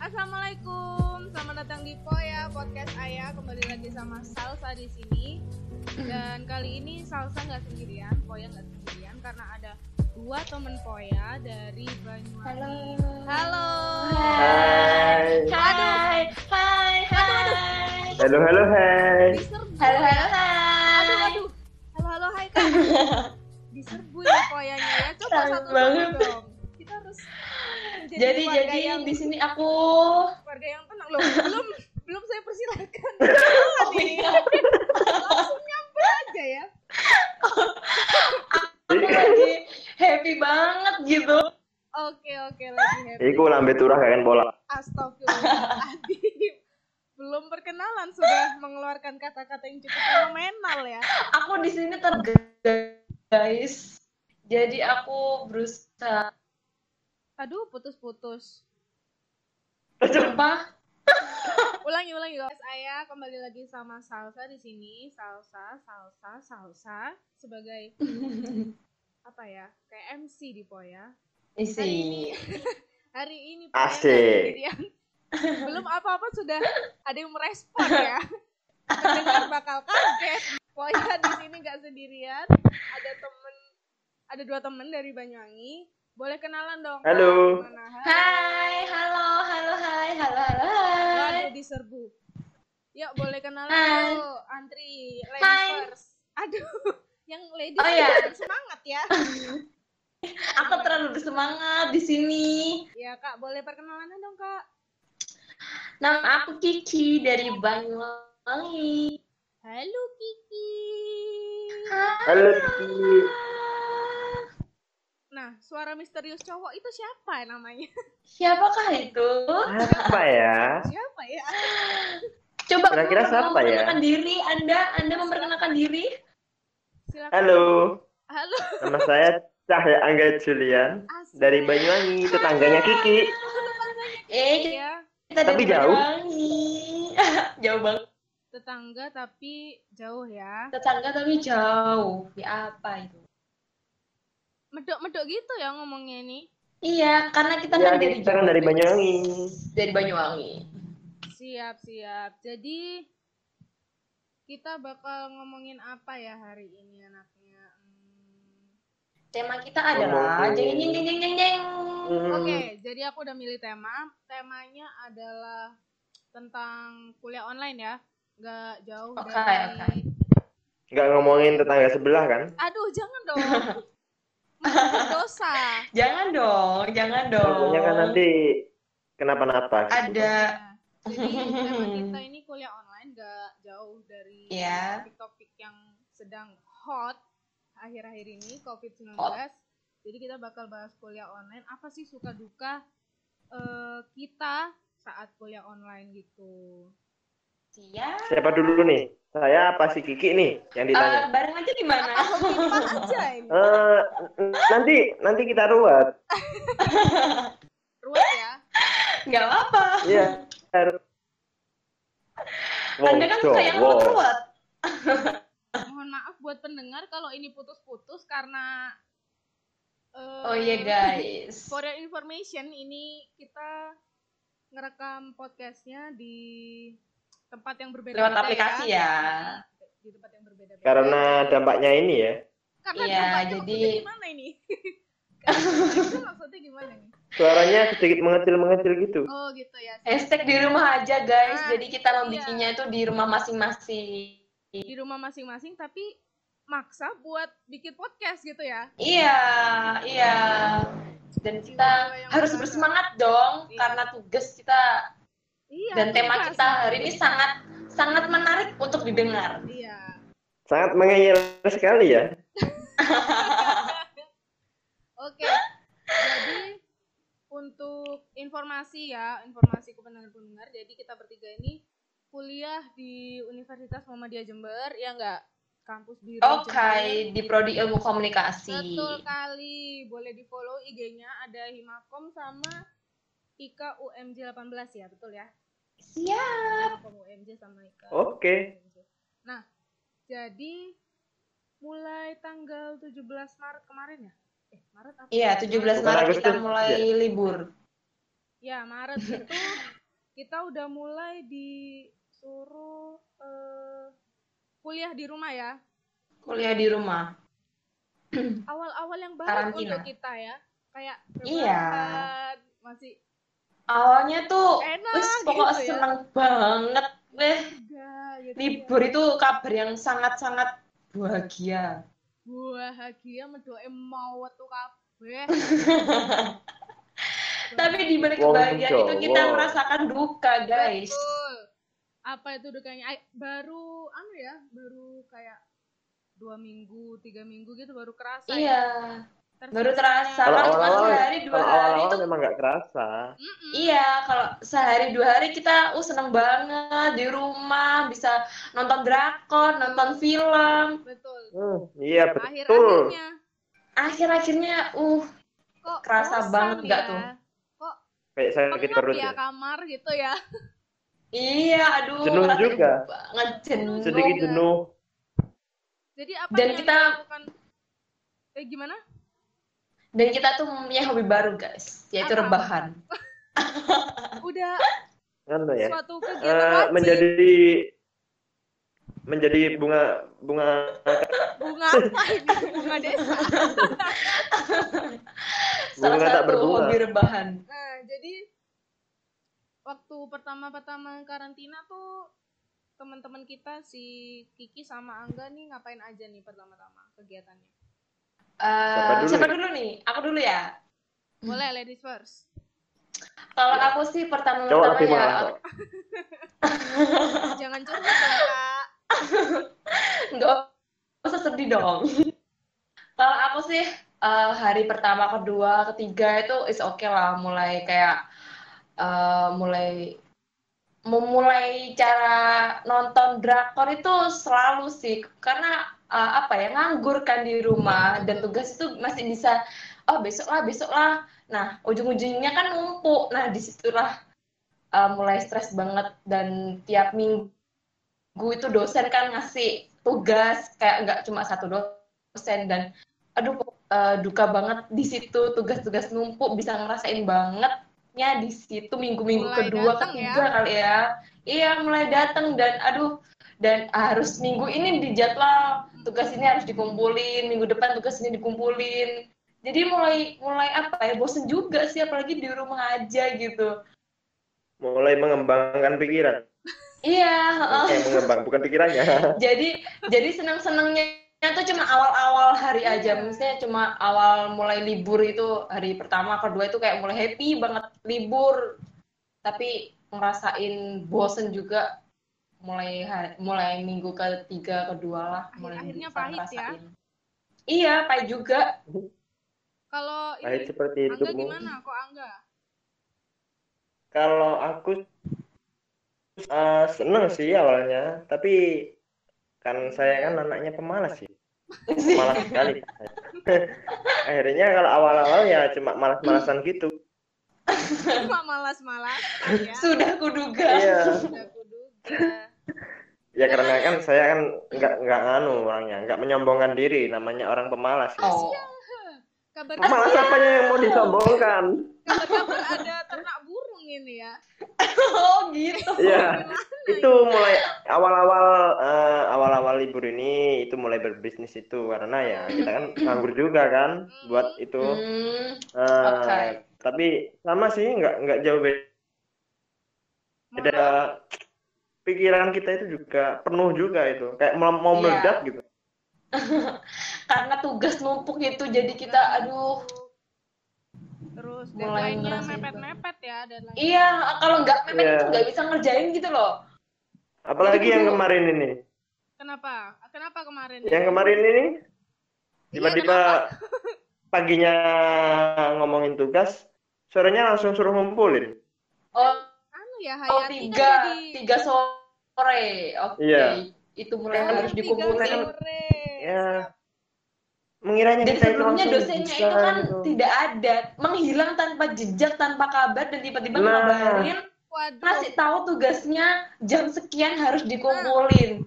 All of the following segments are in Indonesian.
Assalamualaikum, selamat datang di Poya Podcast Ayah. Kembali lagi sama Salsa di sini. Dan kali ini Salsa nggak sendirian, Poya nggak sendirian karena ada dua temen Poya dari Banyuwangi. Halo. Hai. Hai, hai, hai. Halo, halo, hai. Diserbu. Halo, halo, Aduh, hai. aduh. Halo, halo, hai kak. Diserbu ya Poyanya ya. Coba Sayang satu banget. dong. Jadi keluarga jadi yang, di sini aku keluarga yang tenang loh. Belum belum saya persilakan. Kenalan Oh, iya. Langsung nyampe aja ya. aku lagi happy banget gitu. Oke oke lagi happy. Iku lambe turah kan bola. Astagfirullahaladzim. Belum perkenalan sudah mengeluarkan kata-kata yang cukup fenomenal ya. Aku di sini ter guys. Jadi aku berusaha Aduh putus-putus. sumpah Ulangi ulangi guys. Saya kembali lagi sama Salsa di sini. Salsa, Salsa, Salsa sebagai apa ya? Kayak MC di Poya. isi. Hari ini Poya Asik. nggak sendirian. Belum apa-apa sudah ada yang merespon ya. Pendengar bakal kaget. Poya di sini nggak sendirian. Ada temen, ada dua temen dari Banyuwangi. Boleh kenalan dong. Halo. Hai, halo, halo, hai, halo, halo, hai. Waduh diserbu. Yuk boleh kenalan Hai. dulu. Antri ladies Hai. first. Aduh, yang ladies Oh, jangan semangat ya. Aku terlalu bersemangat di sini. Ya kak, boleh perkenalan dong kak. Nama aku Kiki dari Banyuwangi. Halo Kiki. Halo, Kiki. Nah, suara misterius cowok itu siapa namanya? Siapakah itu? Apa ya? Siapa ya? Coba Kira-kira kamu siapa ya? memperkenalkan diri, Anda, Anda memperkenalkan diri. Silakan. Halo. Halo. Nama saya Cahya Angga Julian Asik. dari Banyuwangi, tetangganya Kiki. Eh, Ya, kita Tapi jauh. Jauh banget. tetangga tapi jauh ya. Tetangga tapi jauh. Ya apa itu? Medok-medok gitu ya ngomongnya ini. Iya, karena kita Ya, kan dari kita kan dari. Banyuwangi. Dari Banyuwangi. Siap, siap. Jadi kita bakal ngomongin apa ya hari ini anaknya? Hmm, Tema kita adalah jeng jeng jeng jeng jeng jeng. Hmm, Oke, jadi aku udah milih tema. Temanya adalah tentang kuliah online ya. Nggak jauh Oke, dari... oke. Nggak ngomongin tetangga sebelah kan? Aduh, jangan dong. Dosa. Jangan dong, jangan dong. Takutnya kan nanti kenapa-napa. gitu. ada Jadi kita ini kuliah online nggak jauh dari Iya. topik-topik yang sedang hot akhir-akhir ini COVID-19. Hot. Jadi kita bakal bahas kuliah online. Apa sih suka duka eh, kita saat kuliah online gitu? Siap. Siapa dulu nih? Saya apa si Kiki nih yang Eh, ditanya? bareng aja gimana? Aja ini? Eh, nanti nanti kita ruwet. Ruwet ya. Nggak apa. Iya. Har- Anda kan suka yang cowok. ruwet. Mohon maaf buat pendengar kalau ini putus-putus karena eh, Oh iya guys. For your information, ini kita ngerekam podcastnya di tempat yang berbeda Lewat aplikasi ya. Di tempat yang berbeda-beda. Karena dampaknya ini ya. Karena Iya, dampaknya jadi- gimana ini? Maksudnya gimana nih? Suaranya sedikit mengecil-mengecil gitu. Oh gitu ya. Hashtag di rumah aja guys. Ah, Jadi kita iya. membikinnya itu di rumah masing-masing. Di rumah masing-masing tapi maksa buat bikin podcast gitu ya. Iya, iya. Dan kita Jiwa yang harus bersemangat dong Iya. karena tugas kita Iya. dan tema kita hari ini sangat sangat menarik untuk didengar. Iya. Sangat mengeyel sekali ya. Oke. Jadi untuk informasi ya, informasi ke pendengar-pendengar. Jadi kita bertiga ini kuliah di Universitas Muhammadiyah Jember, ya enggak? Kampus biru Oke, Jember. di prodi ilmu komunikasi. Betul kali. Boleh di-follow IG-nya ada Himakom sama Ika UMJ 18 ya, betul ya? Siap. Himakom UMJ sama Ika. Oke. UMJ. Nah, jadi mulai tanggal 17 Maret kemarin ya? Eh, Maret apa? Iya, 17 Bukan Maret Agustus, kita mulai ya. libur. Ya, Maret itu kita udah mulai disuruh eh, kuliah di rumah ya. Kuliah di rumah. Awal-awal yang baru Karantina. untuk kita ya. Kayak Iya. masih Awalnya tuh, Enak wis pokok gitu ya. seneng banget. Weh, enggak gitu. ya. libur itu kabar yang sangat-sangat bahagia. Bahagia mendoe mau tuh kabeh. Tapi di balik kebahagiaan itu kita merasakan duka, guys. Betul. Apa itu dukanya? Ay, baru anu ya, baru kayak dua minggu, tiga minggu gitu baru kerasa ya. Baru terasa. Kalau Kalau cuma sehari, dua kalau hari itu memang nggak kerasa. Mm-mm. Iya, kalau sehari dua hari kita uh seneng banget di rumah, bisa nonton drakor, nonton film. Betul. Hmm, iya betul. Akhir-akhirnya Akhir-akhirnya uh kok Kerasa banget nggak ya? tuh? Kok Kayak sakit pengap perut ya ya. kamar gitu ya? iya, aduh, Jenuh juga. banget jenuh. Sedikit jenuh. Jadi apa Dan yang kita- dilakukan? Eh gimana? Dan kita tuh mempunyai hobi baru, guys, yaitu Apa? rebahan. Udah Anu ya. suatu Eh, kegiatan wajib. menjadi menjadi bunga bunga bunga apa ini? Bunga desa. Salah Bunga tak satu berbunga. hobi rebahan. Nah, jadi waktu pertama-pertama karantina tuh teman-teman kita si Kiki sama Angga nih ngapain aja nih pertama-tama kegiatannya? Eh, dulu siapa nih? dulu nih? Aku dulu ya. Boleh ladies first. Kalau Ya. aku sih cowok pertama-tama lebih ya. Jangan curhat dong, Kak. nggak usah sedih dong. Kalau aku sih eh, hari pertama, kedua, ketiga itu is oke lah, mulai kayak eh, mulai memulai cara nonton drakor itu selalu sih karena eh, apa ya nganggur kan di rumah dan tugas itu masih bisa oh besok lah besok lah. Nah ujung-ujungnya kan numpuk. Nah di situlah eh, mulai stres banget dan tiap minggu itu dosen kan ngasih tugas kayak nggak cuma satu dosen dan aduh eh, duka banget di situ tugas-tugas numpuk bisa ngerasain bangetnya di situ. Minggu-minggu kedua ketiga ya. kali ya. Iya mulai datang dan aduh dan harus minggu ini dijadwal tugas ini harus dikumpulin minggu depan tugas ini dikumpulin jadi mulai mulai apa ya bosen juga sih apalagi di rumah aja gitu Mulai mengembangkan pikiran. iya. Eh, mengembang bukan pikirannya. jadi jadi senang senangnya tuh cuma awal-awal hari aja Iya. maksudnya cuma awal mulai libur itu hari pertama kedua itu kayak mulai happy banget libur tapi ngerasain bosen juga mulai hari, mulai minggu ketiga kedua lah mulai bisa pahit ya. ngerasain. iya pahit juga Kalau ini seperti Angga hidupmu. gimana? Kok Angga? Kalau aku eh, seneng sih awalnya, tapi kan saya kan anaknya pemalas sih. Malas sekali. Akhirnya kalau awal-awal ya cuma malas-malasan gitu. Cuma malas-malasan ya. sudah kuduga Iya. Sudah kuduga. Ya karena kan saya kan nggak nggak anu orangnya, nggak menyombongkan diri, namanya orang pemalas. oh Kabar Pemalas apanya yang mau disombongkan? kabar ada ternak burung ini ya. oh gitu Iya. Itu mulai awal-awal eh, awal-awal libur ini itu mulai berbisnis itu karena ya kita kan nganggur juga kan buat itu. Hmm, Eh, Oke. Tapi sama sih nggak nggak jauh beda. Pikiran kita itu juga penuh juga itu kayak mau mau Iya. meledak gitu. karena tugas numpuk itu jadi kita aduh Terus Mulai mepet-mepet ya deadline. Iya, kalau nggak mepet Iya. itu nggak bisa ngerjain gitu loh. Apalagi Jadi yang dulu- kemarin ini. Kenapa? Kenapa kemarin? Yang kemarin ini Iya, tiba-tiba paginya ngomongin tugas, sorenya langsung suruh ngumpulin. Oh, anu ya oh Hayati tiga, kan jadi tiga sore. Oke, Iya. itu mulai Oh, harus sore. Ya, mengiranya Dan kita itu sebelumnya langsung dosennya bisa itu kan gitu. tidak ada, menghilang tanpa jejak, tanpa kabar, dan tiba-tiba Nah. ngabarin Waduh. ngasih tahu tugasnya jam sekian harus dikumpulin.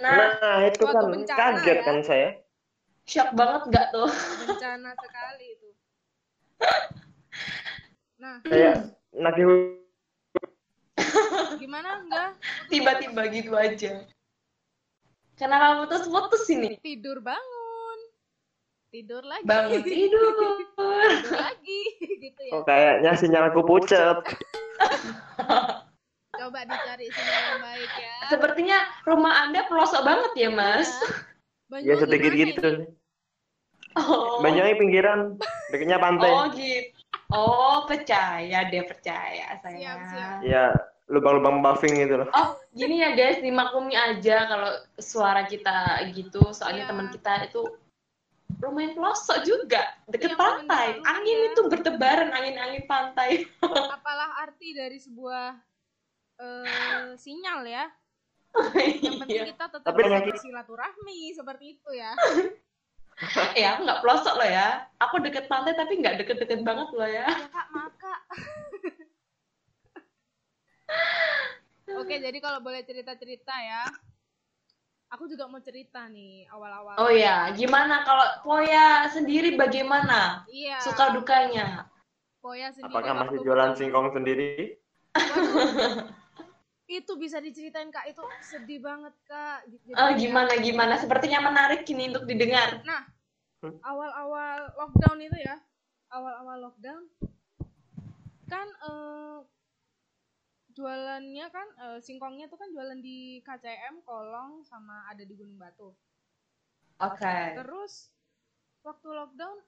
Nah, Nah, itu kan kaget ya. kan saya. shock banget nggak tuh? bencana sekali itu. Nah, Kayak nagih Gimana enggak? Tiba-tiba gitu aja. Kenapa putus-putus ini? Tidur bangun. Tidur lagi. Bangun tidur. Tidur lagi gitu ya. kok kayaknya sinyalku pucet. Coba dicari sinyal yang baik ya. Sepertinya rumah Anda pelosok banget ya, Mas. Banyuwangi Ya sedikit gitu. ini? Oh. Banyuwangi pinggiran, dekatnya pantai. Oh, gitu. Oh, percaya deh, percaya saya. Siap, siap. Ya, lubang-lubang buffing gitu loh. Oh, gini ya guys, dimaklumi aja kalau suara kita gitu, soalnya Iya. teman kita itu lumayan pelosok juga, deket Iya, pantai. lumayan Angin ya. itu bertebaran, angin-angin pantai. Apalah arti dari sebuah eh, sinyal ya? Yang penting Iya. kita tetap Tapi bersilaturahmi seperti itu ya. Eh, aku nggak pelosok loh ya. Aku deket pantai tapi nggak deket-deket banget loh ya. Ya kak, maka. Oke, jadi kalau boleh cerita-cerita ya. Aku juga mau cerita nih awal-awal. Oh ya, gimana kalau Poya sendiri bagaimana? Iya. Suka dukanya? Poya sendiri Apakah masih jualan singkong sendiri? Waduh. Itu bisa diceritain kak itu sedih banget kak Jadi, Eh, gimana gimana? Sepertinya menarik ini untuk didengar. awal-awal lockdown itu ya awal-awal lockdown kan eh, jualannya kan eh, singkongnya tuh kan jualan di KCM Kolong sama ada di Gunung Batu Oke. terus waktu lockdown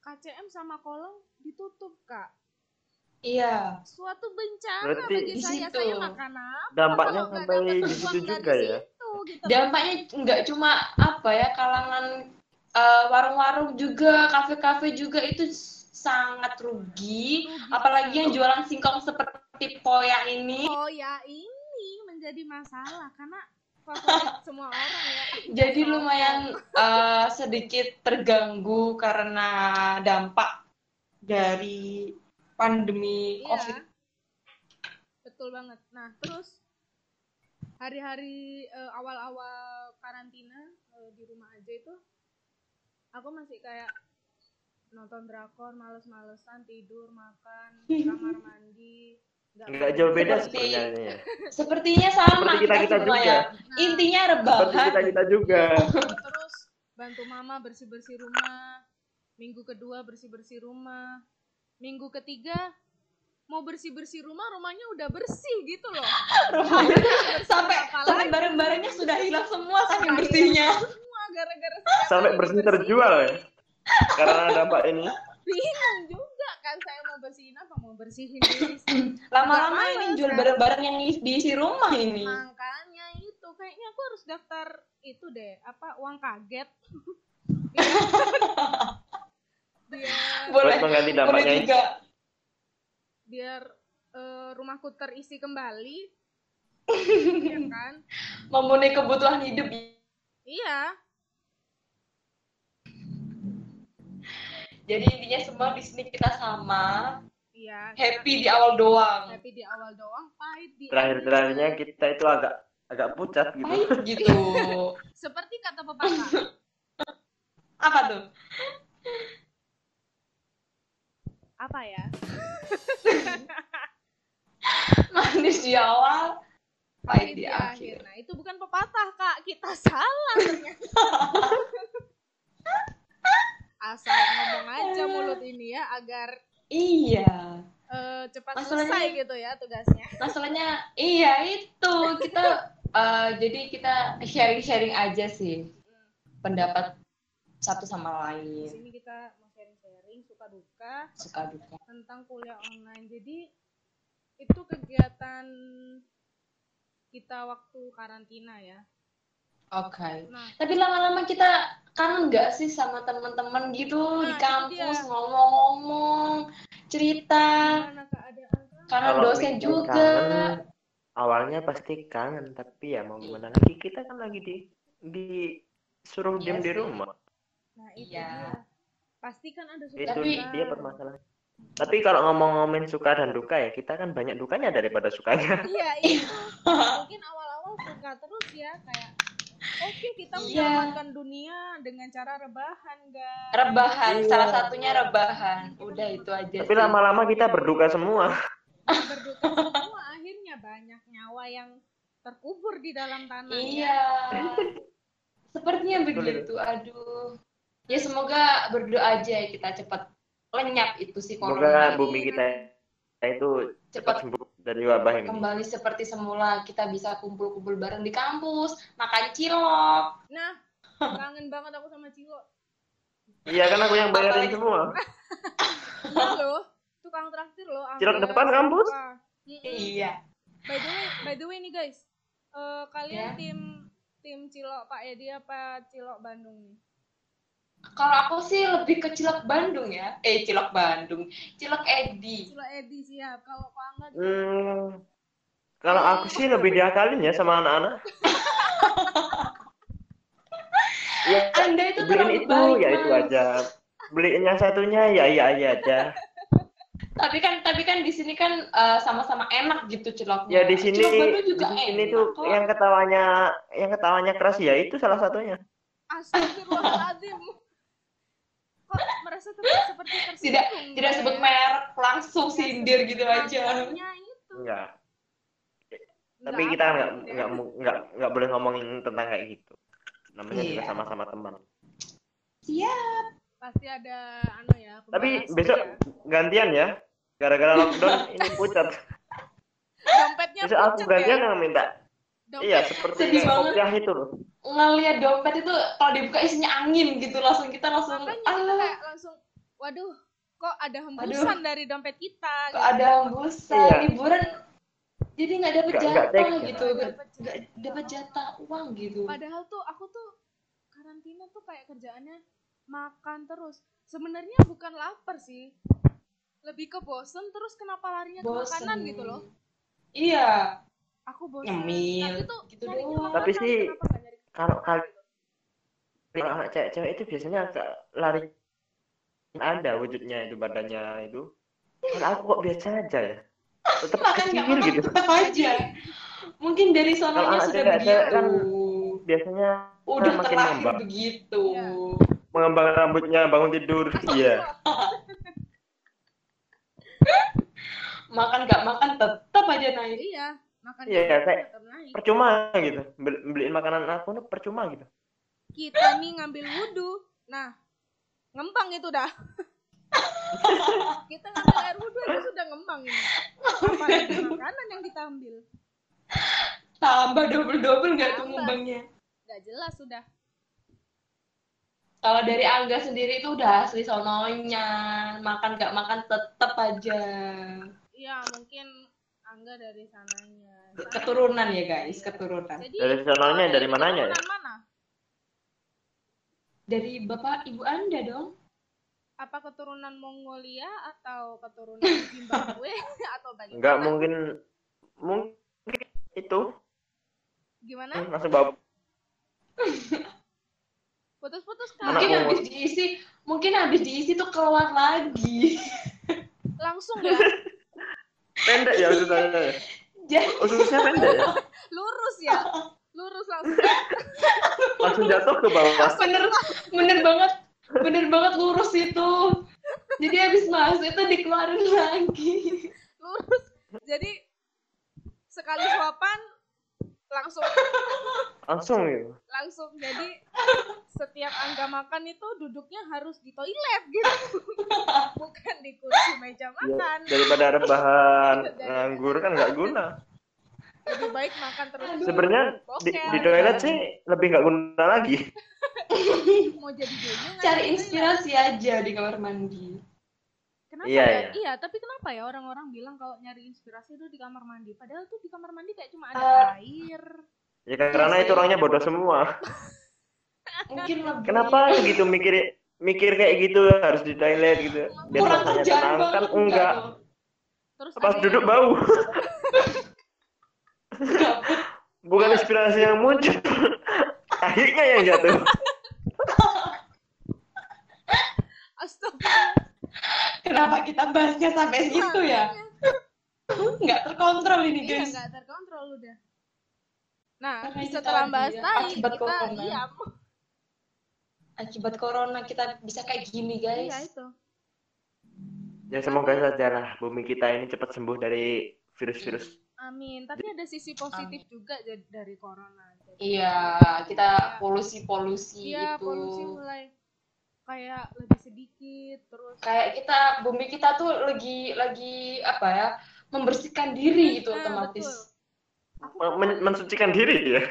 KCM sama Kolong ditutup kak Iya. suatu bencana Berarti bagi di saya situ. saya makan apa Dampaknya kalau nggak sampai dapet di situ juga ya. situ, gitu. Dampaknya nggak cuma apa ya kalangan eh, warung-warung juga, kafe-kafe juga itu sangat rugi. Rugi. Apalagi yang jualan singkong seperti Poya ini. Oh ya ini menjadi masalah karena favorit semua orang ya. Jadi lumayan eh, sedikit terganggu karena dampak dari pandemi Iya. COVID. Betul banget. Nah, terus hari-hari eh, awal-awal karantina eh, di rumah aja itu aku masih kayak nonton drakor, males-malesan, tidur, makan, kamar mandi. Nggak jauh beda Seperti- sebenarnya. ya. Sepertinya sama Seperti kita-kita semua juga. ya. Nah, Intinya Seperti rebahan. kita kita juga. terus bantu mama bersih-bersih rumah. Minggu kedua bersih-bersih rumah. Minggu ketiga mau bersih-bersih rumah, rumahnya udah bersih gitu loh. Rumahnya sampai Apalagi- sampai barang-barangnya sudah hilang semua saking Sampai bersihnya. Semua gara-gara Sampai bersih terjual ya. Karena dampak ini. bingung juga kan saya mau bersihin apa mau bersihin. Lama-lama ini jual kan? barang-barang yang diisi rumah ini. makanya itu kayaknya aku harus daftar itu deh apa uang kaget biar Boleh. Mengganti Boleh dampaknya ini. juga. biar eh, rumahku terisi kembali ya kan Memenuhi kebutuhan hidup. iya Jadi intinya semua di sini kita sama. iya Happy di awal doang. happy di awal doang pahit di Terakhir-terakhirnya akhir. kita itu agak agak pucat gitu. Pahit gitu. seperti kata pepatah Apa tuh? Apa ya? Manis di awal, pahit di akhir. nah itu bukan pepatah kak. Kita salah ternyata. Asal ngomong aja mulut ini ya agar Iya. eh, cepat Masalahnya- selesai gitu ya tugasnya. Masalahnya iya itu. Kita eh, jadi kita sharing-sharing aja sih. Pendapat satu sama di lain sini kita suka duka suka duka. tentang kuliah online jadi itu kegiatan kita waktu karantina ya Oke. nah Tapi lama-lama kita kangen nggak sih sama teman-teman gitu Nah, di kampus ngomong-ngomong cerita kamu? karena dosen juga. kangen, awalnya pasti kangen, tapi ya mau gimana lagi kita kan lagi di disuruh Iya diam di sih. rumah. nah itu Iya. Pasti kan ada suka Itu Tapi- duka. dia permasalahan. Tapi kalau ngomong-ngomongin suka dan duka ya kita kan banyak dukanya daripada sukanya. iya itu mungkin awal-awal suka terus ya kayak oke kita Iya. menyelamatkan dunia dengan cara rebahan guys Rebahan, Iya. salah satunya rebahan. Udah itu aja Tapi lama-lama kita berduka semua. dudukkan semua akhirnya banyak nyawa yang terkubur di dalam tanah. Iya. Sepertinya begitu. Aduh. Ya semoga berdoa aja ya kita cepat lenyap itu si Semoga corona. bumi kita itu cepat sembuh dari wabah ini. kembali seperti semula. Kita bisa kumpul-kumpul bareng di kampus, makan cilok. Nah, kangen banget aku sama Cilo. Iya kan aku yang bayarin Apalagi- semua. Iya loh, tukang traktir loh. Cilok depan kampus? Iya. By the way, by the way nih guys, eh, kalian Ya. tim tim Cilok Pak Edi apa Cilok Bandung nih? Kalau aku sih lebih ke cilok Bandung ya. Eh, cilok Bandung. Cilok Edi. Cilok Edi siap. Kalau Pak Angga Hmm, kalau aku sih lebih diakalin ya sama anak-anak. ya, Anda itu beliin terlalu itu baik, ya itu aja. Beliin yang satunya ya iya iya aja. Tapi kan tapi kan di sini kan eh, sama-sama enak gitu ciloknya. Ya di sini Cilok Bandung di juga sini enak tuh kok. yang ketawanya yang ketawanya keras ya itu salah satunya. Astagfirullahaladzim. Kok merasa seperti tersinggung? Tidak tidak sebut ya? merek, langsung sindir gitu aja. Itu. Enggak. Nggak Tapi kita nggak ya. nggak nggak nggak boleh ngomongin tentang kayak gitu. Namanya juga Iya. sama-sama teman. Siap. Pasti ada anu ya. Tapi pembahasan besok ya. gantian ya. Gara-gara lockdown ini pucat. dompetnya Besok aku gantian ya. yang minta. Dompet Iya, seperti Sedih banget. kopiah itu loh. Ngeliat dompet itu kalau dibuka isinya angin gitu langsung kita langsung Makanya kita "Alah, kayak langsung, waduh, kok ada hembusan dari dompet kita? kok gitu. ada hembusan Iya. liburan jadi nggak nggak jatah gitu Nggak nggak jatah. uang gitu Padahal tuh aku tuh karantina tuh kayak kerjaannya makan terus. Sebenarnya bukan lapar sih. Lebih ke bosen terus kenapa larinya ke bosen makanan gitu loh. iya Aku. Nyemil, Tapi tuh gitu doang. makanan, Tapi sih- Kalau kali kalau anak cewek-cewek itu biasanya agak lari ada wujudnya itu badannya itu. Kalau aku kok biasa aja ya. Tetap nggak kecil gitu. tetap aja mungkin dari sononya sudah cewek-cewek begitu kan Biasanya udah makin terlahir begitu Iya. mengembang rambutnya bangun tidur. Iya. makan nggak makan tetap aja naik Iya, makan Iya, kita kayak- tetap naik. Percuma gitu. Beli- Beliin makanan aku tuh percuma gitu. Kita nih ngambil wudhu. Nah, ngembang itu dah. kita ngambil air wudhu itu sudah ngembang ini. Apalagi makanan yang kita ambil. tambah double double nggak tuh ngembangnya Gak jelas sudah. kalau dari Angga sendiri itu udah asli sononya makan nggak makan tetap aja Iya, mungkin Angga dari sananya. Keturunan ya guys keturunan Jadi, Dari sononya, kalau dari mananya ya? mana? dari bapak ibu anda dong Apa keturunan Mongolia atau keturunan Zimbabwe atau bagaimana? Enggak mungkin mungkin itu Gimana? langsung bawa Putus-putus Anak mungkin kan? umur. habis diisi mungkin habis diisi tuh keluar lagi Langsung ya, pendek ya ususnya. Jadi Ususnya pendek ya. lurus ya. Lurus langsung. Langsung jatuh ke bawah. bener bener banget bener banget lurus itu jadi habis masuk itu dikeluarin lagi lurus jadi sekali suapan langsung. Langsung gitu. langsung. Jadi setiap angga makan itu duduknya harus di toilet gitu. Bukan di kursi meja Ya, makan. daripada rebahan nganggur kan nggak guna. lebih baik makan terus Sebenarnya di, di toilet sih lebih nggak guna lagi. mau jadi cari inspirasi aja di kamar mandi kenapa Iya, ya? iya. iya tapi kenapa ya orang-orang bilang kalau nyari inspirasi itu di kamar mandi padahal tuh di kamar mandi kayak cuma ada Eh, air Ya karena itu orangnya bodoh semua. mungkin lebih Kenapa gitu mikir mikir kayak gitu harus di toilet gitu. Biar kurang rasanya kerjaan banget kan enggak. tuh? terus Pas duduk bau. Enggak. Bukan inspirasi yang muncul. Akhirnya yang jatuh. Astagfirullah. Kenapa kita bahasnya sampai situ ya nggak terkontrol ini Iya, guys nggak terkontrol udah. Nah, Karena setelah tadi bahas ya, tai, akibat kita corona. iya, akibat corona kita bisa kayak gini iya guys itu. Ya semoga saja lah bumi kita ini cepat sembuh dari virus-virus. Amin. Tapi ada sisi positif juga jadi dari corona. Jadi, Iya, kita polusi-polusi Iya, itu. polusi mulai kayak lebih sedikit terus Kayak kita bumi kita tuh lagi lagi apa ya? membersihkan diri gitu Nah, otomatis. betul. Men- men- mensucikan diri ya.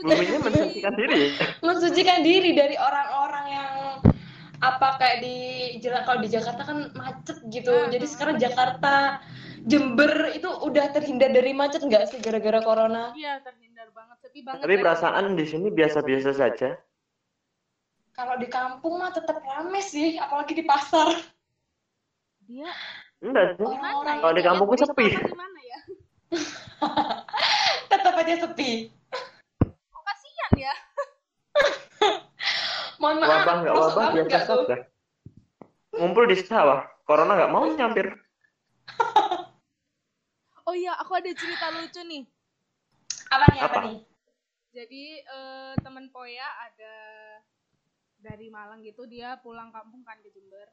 Buminya mensucikan diri. Mensucikan diri dari orang-orang yang apa kayak di kalau di Jakarta kan macet gitu. Nah, Jadi nah. sekarang Jakarta Jember itu udah terhindar dari macet nggak sih gara-gara corona? Iya, terhindar banget, sepi banget. Tapi kan. perasaan di sini biasa-biasa saja. Kalau di kampung mah tetap rame sih, apalagi di pasar. dia Enggak sih. Kalau di itu kampungku Yang sepi. ya? tetap aja sepi. Kok kasihan ya? Mohon maaf, Wabah nggak masuk wabah biasa saja. Ngumpul di sawah. Corona nggak mau nyampir. Oh iya, aku ada cerita lucu nih. Apa nih, apa Apa? nih? Jadi eh, teman Poya ada dari Malang gitu, dia pulang kampung kan ke Jember.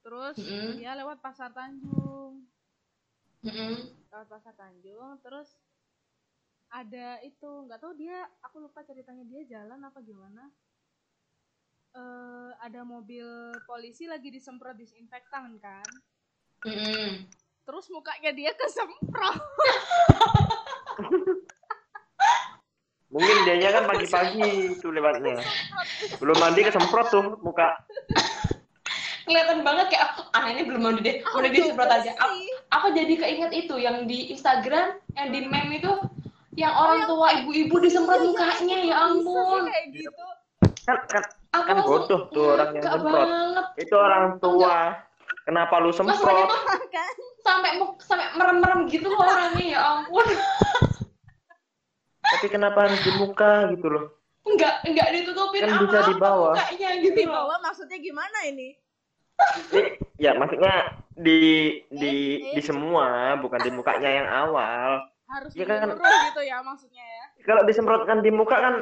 Terus Mm-mm. dia lewat Pasar Tanjung. Mm-mm. lewat pasar Tanjung terus ada itu nggak tahu dia aku lupa ceritanya dia jalan apa gimana eh ada mobil polisi lagi disemprot disinfektan kan Mm-mm. terus mukanya dia kesemprot Mungkin dianya kan pagi-pagi itu lewatnya. Belum mandi kesemprot tuh muka. Kelihatan banget kayak oh, ah ini belum mandi deh, udah disemprot aja. Aku, aku jadi keinget itu yang di Instagram, yang di meme itu yang Oh, orang tua ibu-ibu disemprot Iya, iya, mukanya ya bisa sih ampun. kayak gitu Kan kan Aku Kan bodoh tuh "Ya, orang yang semprot." banget. itu orang tua. Kenapa lu semprot? tuh sampai sampai merem-merem gitu loh orangnya ya ampun. Tapi kenapa harus di muka gitu loh? Enggak, enggak ditutupin Kan bisa apa-apa di bawah. mukanya gitu di loh. bawah maksudnya gimana ini ya maksudnya di di Eh, eh. di semua bukan di mukanya yang awal. harus Iya kan? gitu ya maksudnya ya Kalau disemprotkan di muka kan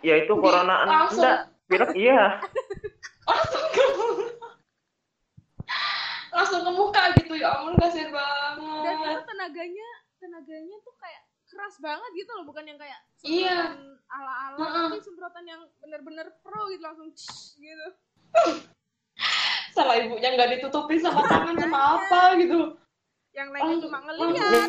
ya itu corona langsung. enggak. Pilek iya. Langsung ke langsung ke muka gitu ya ampun dan banget. itu tenaganya tenaganya tuh kayak keras banget gitu loh bukan yang kayak Iya. semprotan ala-ala Heeh. tapi semprotan yang bener-bener pro gitu langsung csh, gitu Salah ibunya nggak ditutupin sama tangan sama apa gitu. yang lainnya cuma ngeliat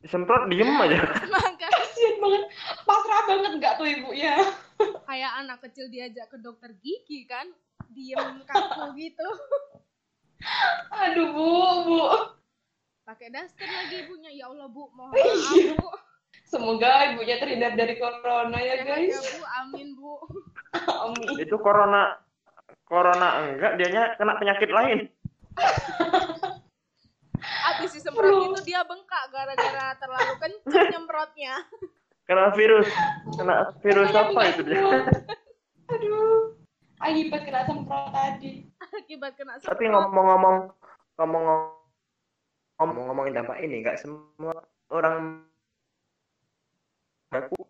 Disemprot diem aja. maka Kasihan banget, pasrah banget nggak tuh ibunya. kayak anak kecil diajak ke dokter gigi kan diem kaku gitu Aduh bu, bu. Pakai daster lagi ibunya ya Allah bu mohon Iya. maaf bu Semoga ibunya terhindar dari corona ya ya guys. bu amin bu Amin. Itu corona corona enggak dianya kena penyakit lain. abis disemprot itu dia bengkak gara-gara terlalu kenceng nyemprotnya Kena virus. Kena virus Makanya apa itu dia? Aduh. Akibat kena semprot tadi. akibat kena Tapi semprot ngomong-ngomong ngomong-ngomong ngomongin dampak ini enggak semua orang aku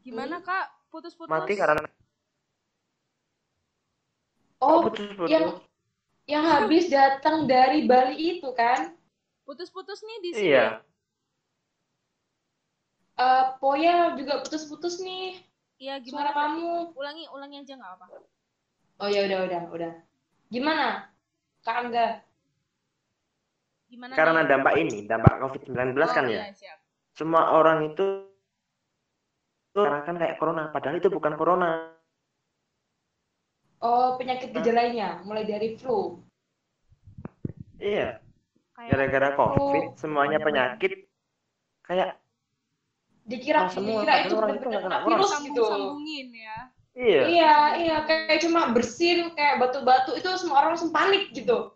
gimana kak putus-putus mati karena Oh, putus-putus. yang yang habis datang dari Bali itu kan? putus-putus nih di sini Iya. Eh, Poya juga putus-putus nih. iya Suara gimana Kak? kamu. ulangi ulangi aja nggak apa Oh ya udah udah udah. Gimana? Kak Angga. Gimana Karena nih? dampak ini, dampak COVID-19 kan Oh, ya. iya, siap. Semua orang itu karena kan kayak corona, padahal itu bukan corona. Oh, penyakit gejalanya mulai dari flu. Iya, kayak gara-gara COVID semuanya penyakit kayak Dikira Oh, semua, dikira itu padahal orang itu benar-benar nggak kena kena virus corona. gitu. ya iya. Iya, iya kayak cuma bersin kayak batu-batu itu semua orang langsung panik gitu.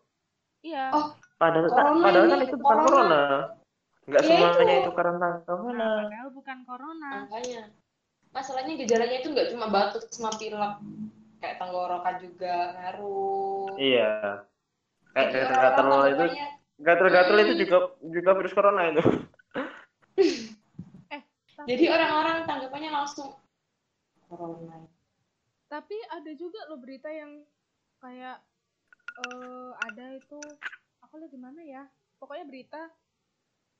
iya Oh, Padahal Corona padahal kan itu bukan corona. corona. Enggak Iya, semuanya itu. itu karena corona. Nah, padahal bukan corona makanya. Masalahnya gejalanya itu nggak cuma batuk sama pilek. Kayak tenggorokan juga ngaruh. Iya. Kayak Jadi gatal-gatal itu, gatal-gatal itu Hmm. juga juga virus corona itu. tapi, Jadi orang-orang tanggapannya langsung corona. tapi ada juga loh berita yang kayak eh, ada itu aku lihat di mana ya? Pokoknya berita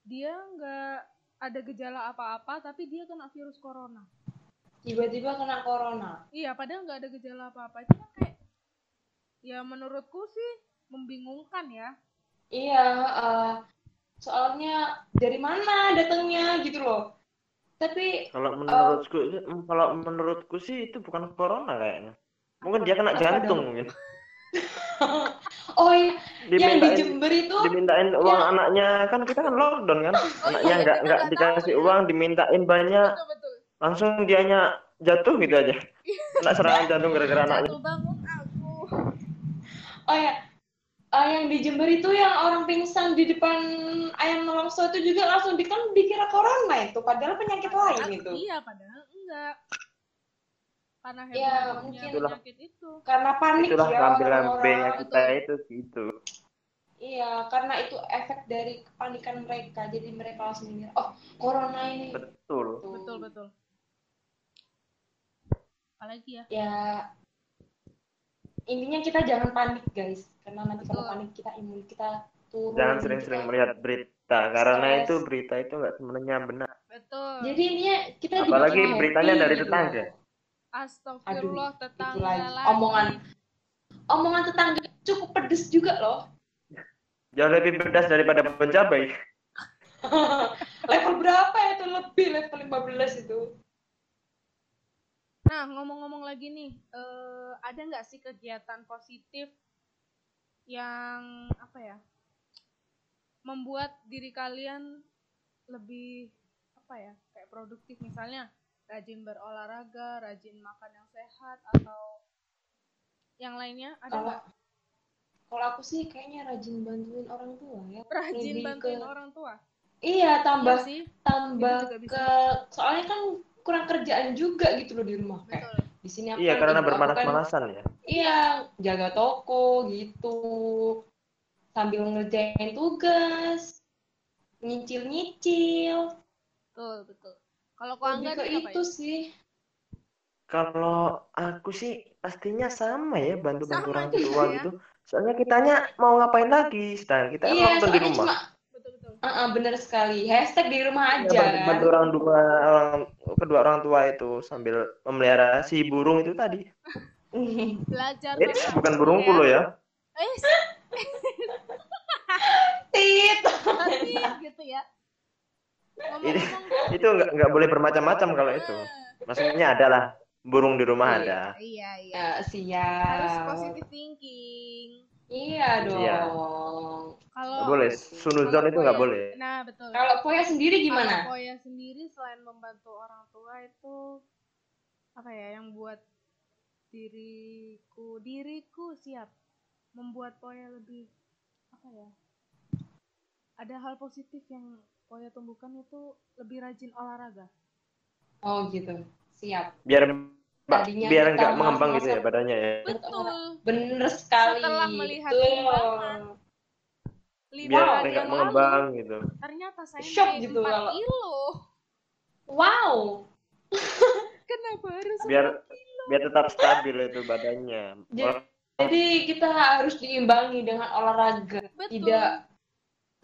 dia nggak ada gejala apa-apa tapi dia kena virus corona. Tiba-tiba kena corona? Iya padahal nggak ada gejala apa-apa. Itu kan kayak ya menurutku sih membingungkan ya. Iya eh, soalnya dari mana datangnya gitu loh. Tapi Kalau menurutku, kalau menurutku sih itu bukan corona kayaknya. Mungkin dia kena jantung mungkin. oh iya. Yang di Dimintain Jember itu dimintain uang anaknya. Kan kita kan lockdown kan. Anaknya iya, nggak nggak nggak dikasih tahu. ya. uang, dimintain banyak, betul betul. Langsung dianya jatuh gitu aja. Kena serangan jantung gara-gara anaknya. jatuh bangun aku. Oh ya Eh, yang di Jember itu yang orang pingsan di depan ayam nolongso itu juga langsung di kan dikira corona itu padahal penyakit lain itu. iya padahal enggak karena Ya, mungkin. penyakit itu karena panik Itulah ya lambe-lambenya orang-orang kita itu gitu. iya karena itu efek dari kepanikan mereka jadi mereka langsung mikir oh corona ini Betul. Tuh. betul betul apalagi ya ya intinya kita jangan panik guys karena nanti kalau Betul. panik kita imun kita turun Jangan sering-sering kita- melihat berita karena Stres. itu berita itu nggak sebenarnya benar. betul jadi intinya kita Apalagi beritanya dari gitu. tetangga. Astagfirullah tetangga lagi. lagi. Omongan. Omongan tetangga cukup pedes juga loh. Jauh lebih pedas daripada pencabai. level berapa ya itu? Lebih level 15 itu. Nah, ngomong-ngomong lagi nih, eh, ada nggak sih kegiatan positif yang apa ya, membuat diri kalian lebih apa ya, kayak produktif? Misalnya rajin berolahraga, rajin makan yang sehat atau yang lainnya ada kalau nggak? kalau aku sih kayaknya rajin bantuin orang tua ya Rajin lebih bantuin ke- orang tua. iya tambah Iya sih, tambah Itu juga bisa. ke soalnya kan kurang kerjaan juga gitu loh di rumah kayak betul. di sini aku Iya kan karena kan bermanas-manasan ya. iya jaga toko gitu sambil ngerjain tugas nyicil-nyicil Betul, betul. Kalau kau apa itu ya? sih Kalau aku sih pastinya sama ya bantu-bantu orang tua ya. gitu. Soalnya kitanya mau ngapain lagi, sedangkan kita iya nonton di rumah. cuma Betul, betul. uh, uh, bener sekali hashtag di rumah Ya, aja bantu, bantu orang dua orang kedua orang tua itu sambil memelihara si burung itu tadi. Belajar berbakti bukan burungku loh ya. Eh, tit tapi gitu ya. Ini itu nggak nggak boleh bermacam-macam kalau itu. Maksudnya ada lah burung di rumah Iya. ada. Iya, iya. ya Harus siap positive thinking. iya dong Iya. Kalau Nggak boleh. Sunuzon itu nggak boleh. Nah, betul. kalau Poya sendiri gimana Kalau Poya sendiri selain membantu orang tua itu apa ya yang buat diriku diriku siap membuat Poya lebih apa ya? Ada hal positif yang Poya tumbuhkan itu lebih rajin olahraga. oh gitu siap Biar Tadinya biar nggak mengembang gitu ya badannya ya. Betul. bener sekali Setelah melihat timbangan, Lima Biar nggak mengembang gitu. ternyata saya Shock naik gitu 4 kalau- kilo. wow Kenapa harus Biar biar tetap stabil itu badannya. Jadi- jadi kita harus diimbangi dengan olahraga Betul. tidak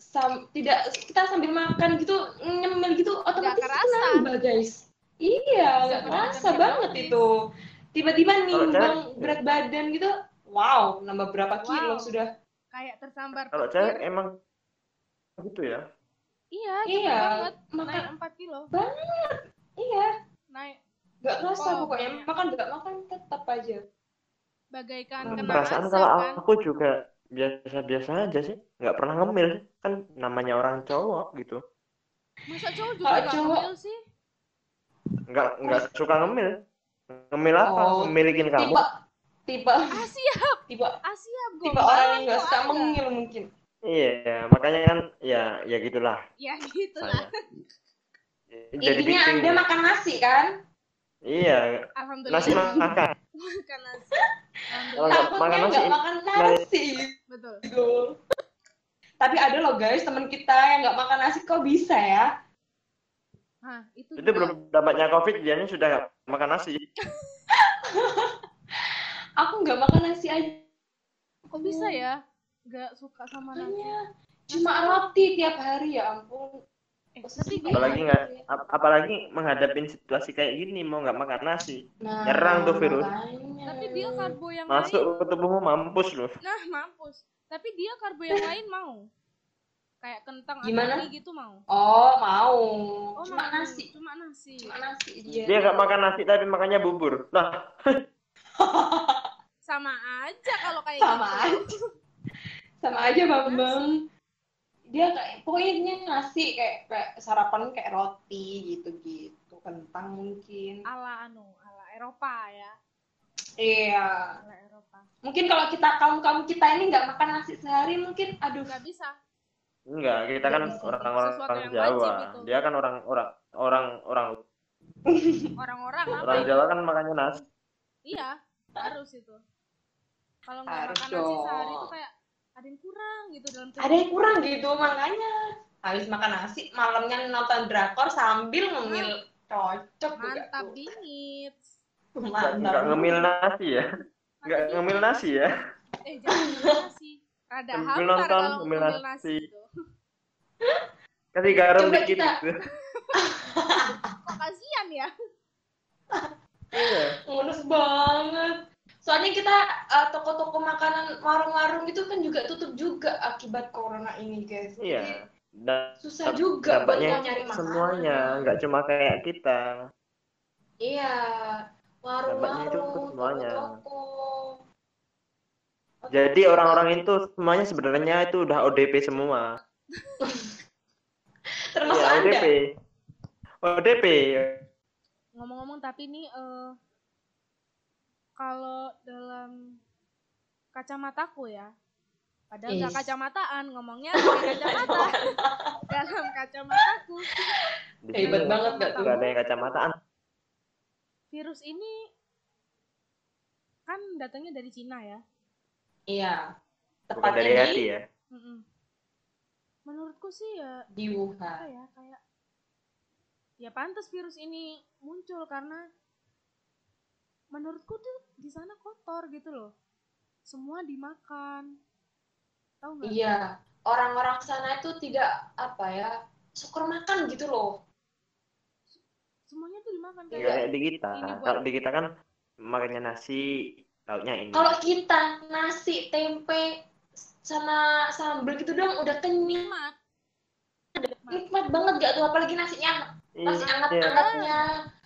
sam tidak kita sambil makan gitu nyemil gitu otomatis nambah guys iya nggak kerasa banget itu tiba-tiba nimbang cewek- berat badan gitu wow nambah berapa kilo Wow. sudah kayak tersambar Kalau cewek emang gitu ya. Iya, iya banget. makan Naik 4 kilo. iya Naik nggak kerasa Oh, pokoknya makan nggak makan tetap aja bagaikan Nah, kena Perasaan asap kalau kan. aku juga biasa-biasa aja sih, nggak pernah ngemil kan namanya orang cowok gitu, Masa cowok juga Kalau gak cowok- ngemil sih? nggak nggak suka ngemil. Ngemil apa? Oh, Memilikin kamu? tipe tipe Ah siap, tipe ah siap tipe gombal orang yang nggak suka mengil mungkin Iya, makanya kan ya ya gitulah Ya gitu lah. saya. Jadi intinya anda makan nasi kan Iya, Alhamdulillah. nasi makan. makan nasi. Kalau nggak makan nasi, makan nasi Betul. tapi ada loh guys teman kita yang nggak makan nasi kok bisa ya? Nah, itu, itu belum dampaknya covid dia sudah nggak makan nasi. aku nggak makan nasi aja. Kok bisa ya? nggak suka sama nasi. Makanya cuma roti tiap hari ya ampun. Eh apalagi nggak ap- apalagi menghadapin situasi kayak gini mau nggak makan nasi Nah, Nyerang tuh virus. makanya. tapi dia karbo yang masuk lain ke tubuhmu mampus loh nah mampus tapi dia karbo yang lain mau kayak kentang Gimana? atau gitu mau Oh, mau. oh cuma mau. nasi. cuma nasi Cuma nasi dia. dia nggak makan nasi tapi makannya bubur nah sama aja kalau kayak Sama gitu Sama aja Bambang. Dia kayak pokoknya nasi kayak, kayak sarapan kayak roti gitu-gitu, kentang mungkin. ala anu ala Eropa ya. Iya. ala Eropa. Mungkin kalau kita kaum kaum kita ini nggak makan nasi sehari mungkin aduh. Nggak bisa. Enggak kita kan orang-orang yang Jawa wajib itu. dia kan orang orang orang orang orang-orang apa? Orang? Jawa kan makannya nasi. Iya harus itu. Kalau nggak makan nasi sehari itu kayak ada yang kurang gitu dalam tubuh. ada yang kurang gitu makanya. Habis makan nasi malamnya nonton drakor sambil ngemil cocok mantap bingit nggak mantap. Nggak ngemil nasi ya? Nggak ngemil nasi ya? Eh jangan ngemil nasi. Rada Sambil hambar nonton, kalau ngemil ngemil nasi. nasi gitu. kasih garam Coba dikit kita- gitu. Kok kasihan ya? Iya. Mulus banget soalnya kita eh, toko-toko makanan warung-warung itu kan juga tutup juga akibat corona ini guys. Iya. Dan susah juga buat nyari makanan. semuanya nggak cuma kayak kita. Iya. Warung-warung toko-toko. Jadi orang-orang itu semuanya sebenarnya itu udah ODP semua. Termasuk iya anda? ODP ODP ngomong-ngomong tapi nih eh, kalau dalam kacamataku ya padahal nggak kacamataan ngomongnya kacamata. Dalam kacamataku. Hebat sini banget gak tuh? nggak ada yang kacamataan. Virus ini kan datangnya dari Cina ya? Iya. Bukan dari tepatnya hati di, ya? Mm-mm. menurutku sih ya di Wuhan. ya kayak ya pantas virus ini muncul karena menurutku tuh di sana kotor gitu loh. Semua dimakan. Tahu nggak? Iya orang-orang sana itu tidak apa ya syukur makan gitu loh. Semuanya tuh dimakan kayak kayak di kita. kalau di kita kan makannya nasi lauknya ini. Kalau kita nasi tempe sama sambal gitu dong udah kenyang. Nikmat. Nikmat banget gak tuh? Apalagi nasinya. Masih Iya. anget-angetnya. mantep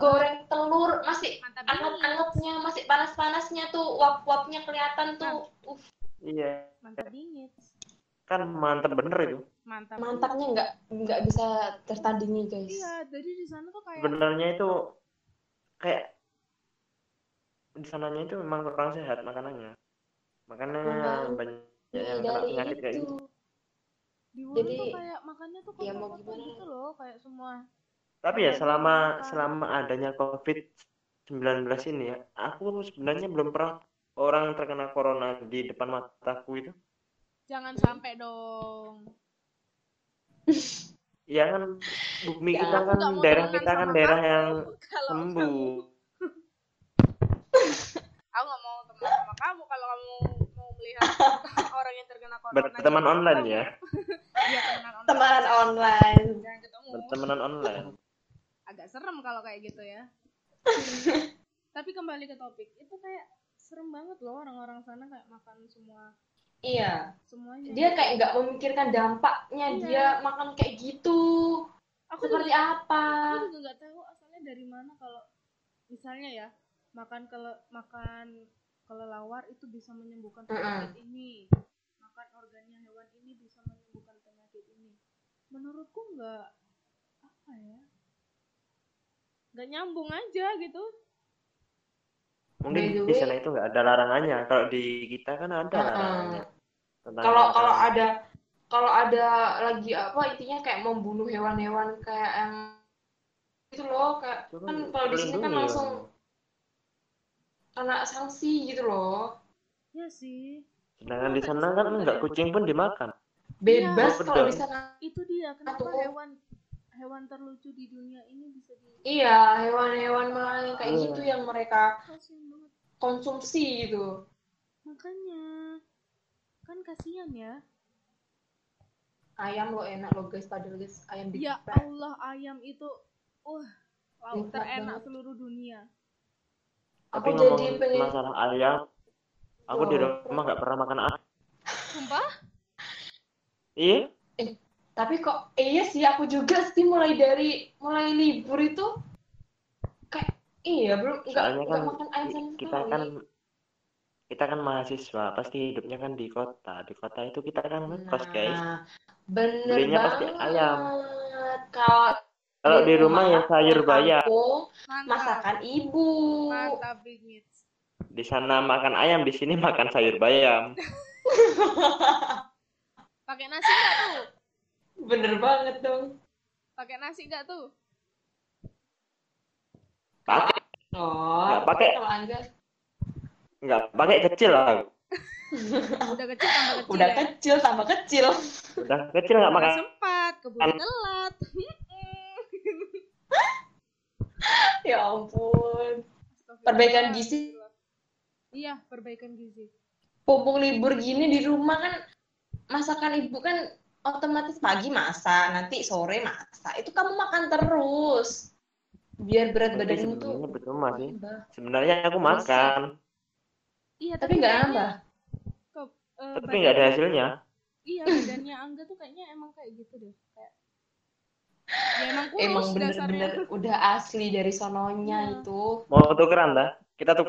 goreng telur masih mantap anget-angetnya masih panas-panasnya tuh uap-uapnya kelihatan tuh Uff, iya. Mantap dingin. Kan mantep bener itu. Mantap. Mantapnya nggak nggak bisa tertandingi guys. Iya jadi di sana tuh kayak sebenarnya itu kayak di sananya itu memang kurang sehat makanannya. Makanya Memang banyak yang kena penyakit kayak itu. gitu. Di Wuhan Jadi, tuh kayak makannya tuh ya mau kotor-kotor gimana? gitu loh kayak semua tapi ya Apalagi selama selama adanya covid 19 ini ya aku sebenarnya belum pernah orang terkena corona di depan mataku itu. Jangan sampai dong. Ya kan bumi Ya, kita kan daerah kita kan daerah kamu yang sembuh. aku nggak mau teman sama kamu kalau kamu mau melihat orang yang terkena corona berteman gitu. online ya? Iya temenan online. Temanan online. Jangan ketemu. Bertemanan online agak serem kalau kayak gitu ya. Tapi kembali ke topik itu kayak serem banget loh orang-orang sana kayak makan semua. Iya. Semuanya. Dia kayak nggak memikirkan dampaknya Iya. dia makan kayak gitu. Aku seperti juga, apa? aku juga nggak tahu asalnya dari mana kalau misalnya ya makan kele makan kelelawar itu bisa menyembuhkan penyakit ini. Makan organnya hewan ini bisa menyembuhkan penyakit ini. Menurutku nggak apa ya nggak nyambung aja gitu. Mungkin di sana itu nggak ada larangannya. Kalau di kita kan ada Heeh. larangannya. Kalau kalau ada kalau ada lagi apa intinya kayak membunuh hewan-hewan kayak yang itu loh kayak kan kalau di sini kan langsung kena sanksi gitu loh. Ya sih. Sedangkan di sana kan enggak kucing pun dimakan. Bebas Iya. kalau di sana itu dia kenapa Aduh. hewan hewan terlucu di dunia ini bisa di iya hewan-hewan malah yang kayak Iya. gitu yang mereka konsumsi gitu makanya kan kasihan ya Ayam lo enak lo guys, padahal guys ayam ya digeprek. Allah ayam itu wah lauk Nikmat terenak seluruh dunia Aku Tapi jadi ngomong pengen masalah ayam, aku di Oh. rumah nggak pernah makan ayam. sumpah Iya, Tapi kok iya sih aku juga sih mulai dari mulai libur itu kayak iya belum nggak kan makan ayam sama kita sekali. kan kita kan mahasiswa, pasti hidupnya kan di kota. Di kota itu kita kan ngekos, guys. Nah, bener Belinya banget. pasti ayam. Kalau Kalau di rumah ya sayur bayam. masakan ibu. mantap Di sana makan ayam, di sini makan sayur bayam. pakai nasi nggak tuh Bener banget dong. pakai nasi nggak tuh Pakai Oh, Nggak pakai. kalau Angga nggak pakai kecil lah. udah kecil tambah kecil udah ya. kecil tambah kecil. Udah kecil nggak Nggak makan. sempat keburu telat ya ampun. Perbaikan gizi. iya perbaikan gizi Mumpung libur gini di rumah kan masakan ibu kan otomatis pagi masak, nanti sore masak. Itu kamu makan terus. Biar berat badanmu tuh sebenarnya percuma sih. nambah. Sebenarnya aku makan, iya Tapi nggak nambah. ke- eh, tapi nggak ada hasilnya. iya badannya Angga tuh kayaknya emang kayak gitu deh kayak ya emang kurus Emang dasarnya bener-bener udah asli dari sononya Iya. itu. Mau tukeran dah? Kita tuh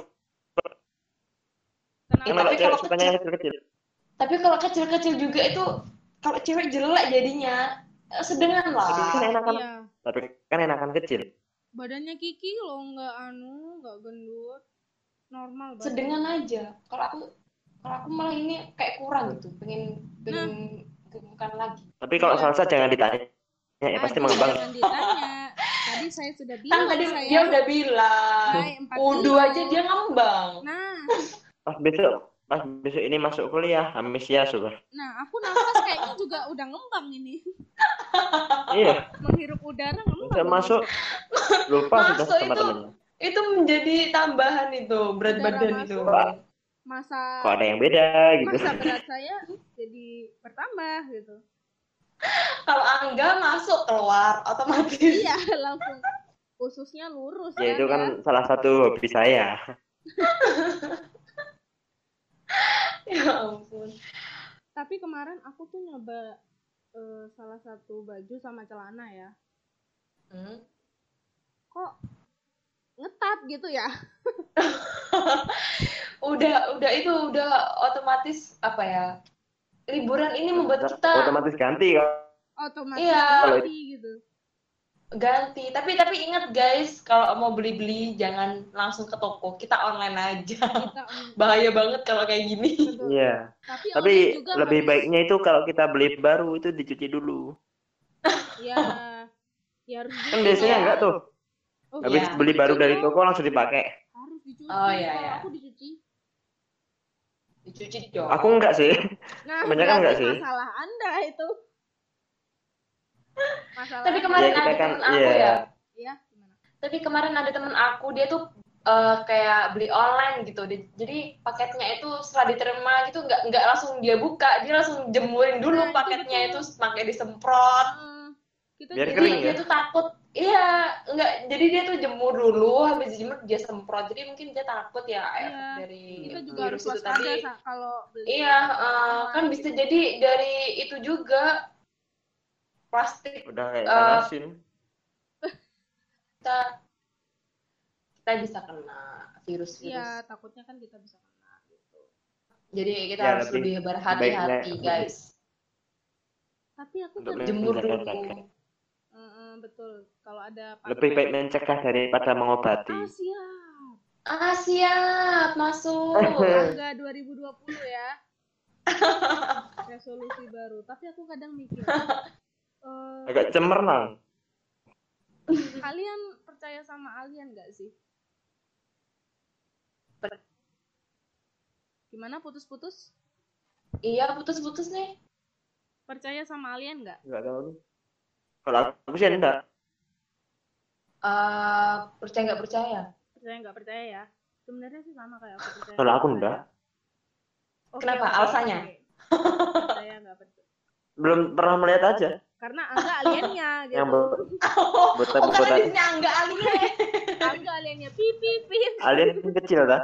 tapi kalau kecil-kecil. Tapi kalau kecil-kecil juga itu kalau cewek jelek jadinya eh, sedengan Tapi kan lah. enakan, iya tapi kan enakan kecil. badannya Kiki loh nggak anu nggak gendut normal banget Sedengan aja. Kalau aku kalau aku malah ini kayak kurang gitu, pengen pengen gemukan lagi. Tapi kalau Iya. salsa jangan ditanya. Ya, pasti Aduh, mengembang. jangan ditanya tadi saya sudah Kan bilang tadi saya dia udah bilang, kilo. aja dia ngembang. nah Pas besok, pas besok ini masuk kuliah, amnesia sudah. nah aku nafas kayaknya juga udah ngembang ini Iya, menghirup udara ngembang bisa masuk lupa sudah Masuk sama itu. temennya. Itu menjadi tambahan itu berat Udara badan masuk. itu. Pak, masa kok ada yang beda gitu. masa berat saya jadi bertambah gitu Kalau Angga masuk keluar otomatis. iya langsung ususnya lurus Ya itu ya. kan salah satu hobi saya. ya ampun. tapi kemarin aku tuh nyoba eh, salah satu baju sama celana ya Hmm. kok ngetat gitu ya udah udah itu udah otomatis apa ya liburan ini membuat kita Otomatis ganti kan. otomatis Iya. ganti gitu ganti tapi tapi ingat guys kalau mau beli beli jangan langsung ke toko kita online aja kita bahaya banget kalau kayak gini. Iya. tapi, Tapi lebih harus- baiknya itu kalau kita beli baru itu dicuci dulu. ya ya harus Kan biasanya enggak tuh. oh, Habis Iya. beli baru dari toko langsung dipakai. harus dicuci Oh, iya, iya. aku dicuci dicuci dong Aku enggak sih. nah Kebanyakan enggak sih? masalah anda itu masalah Tapi kemarin Ya kita ada kan temen aku iya. ya. Ya gimana? Tapi kemarin ada temen aku dia tuh eh, kayak beli online gitu. Di- jadi paketnya itu setelah diterima gitu nggak nggak langsung dia buka. Dia langsung jemurin dulu Nah, paketnya itu pakai disemprot. Eh, kita Biar jadi kering dia ya? tuh takut. Iya nggak jadi dia tuh jemur dulu habis dijemur dia semprot. Jadi mungkin dia takut ya Iya. efek dari kita juga harus itu tadi. kalau beli iya eh, kan bisa jadi dari itu juga plastik Udah kayak asin. kita kita bisa kena virus-virus iya takutnya kan kita bisa kena gitu. Jadi kita Ya, harus lebih- lebih berhati-hati guys. tapi aku Untuk kan jemur dulu. eh, betul. Kalau ada Lebih baik mencegah daripada mengobati. ah siap. Ah siap. Masuk. Angga 2020 ya. Resolusi baru. Tapi aku kadang mikir eh, Agak cemerlang. kalian percaya sama alien nggak sih gimana putus-putus iya putus-putus nih percaya sama alien nggak Enggak tahu nih. Kalau aku sih enggak. Eh, percaya nggak percaya percaya nggak percaya ya sebenarnya sih sama kayak aku percaya Kalau aku percaya. enggak. Oke, Kenapa? Alasannya? oke. Saya nggak percaya. Belum pernah melihat aja. Karena Angga aliennya gitu. Yang ber- Oh, botak oh karena botak di sini angga alien. Angga aliennya pip pip pip. alien kecil dah.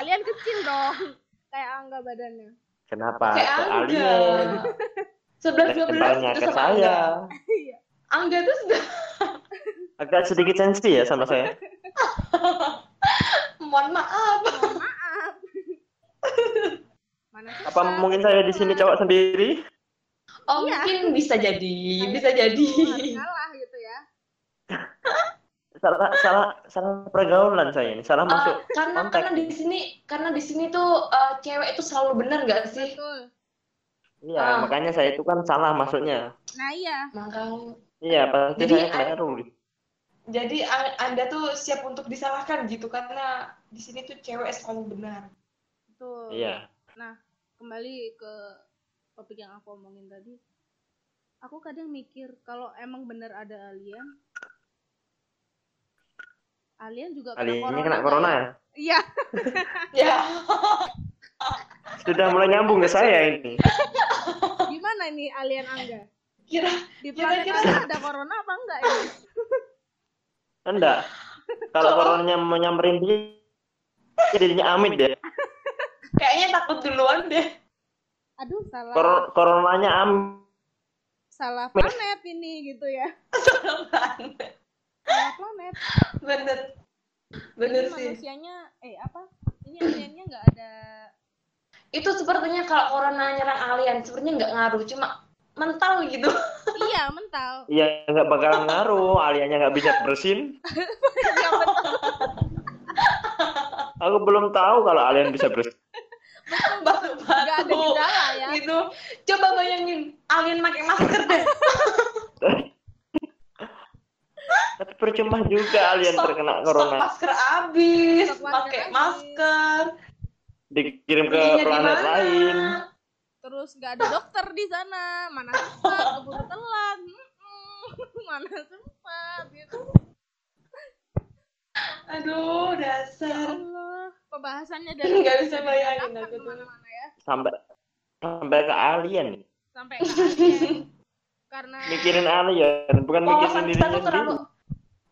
Alien kecil dong. Kayak Angga badannya. Kenapa? Kayak Ke angga. alien. Sebelas dua belas itu ke sama saya. angga. Iya. Angga tuh sudah Agak sedikit sensi ya sama saya. mohon maaf. Mohon maaf. Mana Apa mungkin saya di sini cowok sendiri? Oh Iya. mungkin bisa jadi, Kayak bisa jadi. ngalah gitu ya. Salah salah salah pergaulan saya ini. Salah Eh, masuk. karena kontak. karena di sini karena di sini tuh eh, cewek itu selalu benar nggak sih? Betul. Iya, Ah. makanya saya itu kan salah masuknya. Nah iya. Makanya Iya, pasti Jadi, saya keliru. jadi anda tuh siap untuk disalahkan gitu karena di sini tuh cewek selalu benar. Betul. Iya. Kembali ke topik yang aku omongin tadi. Aku kadang mikir kalau emang bener ada alien, alien juga kena Kali ini kena nggak corona ya? ya. Iya. Ya, Sudah mulai nyambung ke saya ini. Gimana ini alien Angga? kira Di planet Kira-kira- Angga ada corona apa enggak ya? Enggak. Kalau coronanya mau nyamperin dia, jadinya amit deh. kayaknya takut duluan deh. Aduh, salah Kor- coronanya amit. salah planet ini gitu ya. Salah planet. Bener, bener Ini sih. manusianya eh apa? Ini aliennya nggak ada Itu sepertinya kalau corona nyerang alien, sepertinya nggak ngaruh, cuma mental gitu. iya mental. Ya nggak bakalan ngaruh. Aliannya nggak bisa bersin. Iya betul. Aku belum tahu kalau alien bisa bersin. Batuk-batuk. Nggak ada gejala ya. Gitu. Coba bayangin alien pakai masker deh. Tapi percuma juga alien Stok- terkena Stok corona. masker habis, pakai masker. Dikirim ke di planet lain. Terus nggak ada dokter di sana. Mana sempat keburu telat. Mm-mm. Mana sempat gitu. Aduh, dasar. Allah, pembahasannya dari Nggak bisa bayangin aku tuh. ya. Sampai sampai ke alien. Sampai ke alien. Karena Mikirin alien, bukan Wawasan sendiri kita tuh terlalu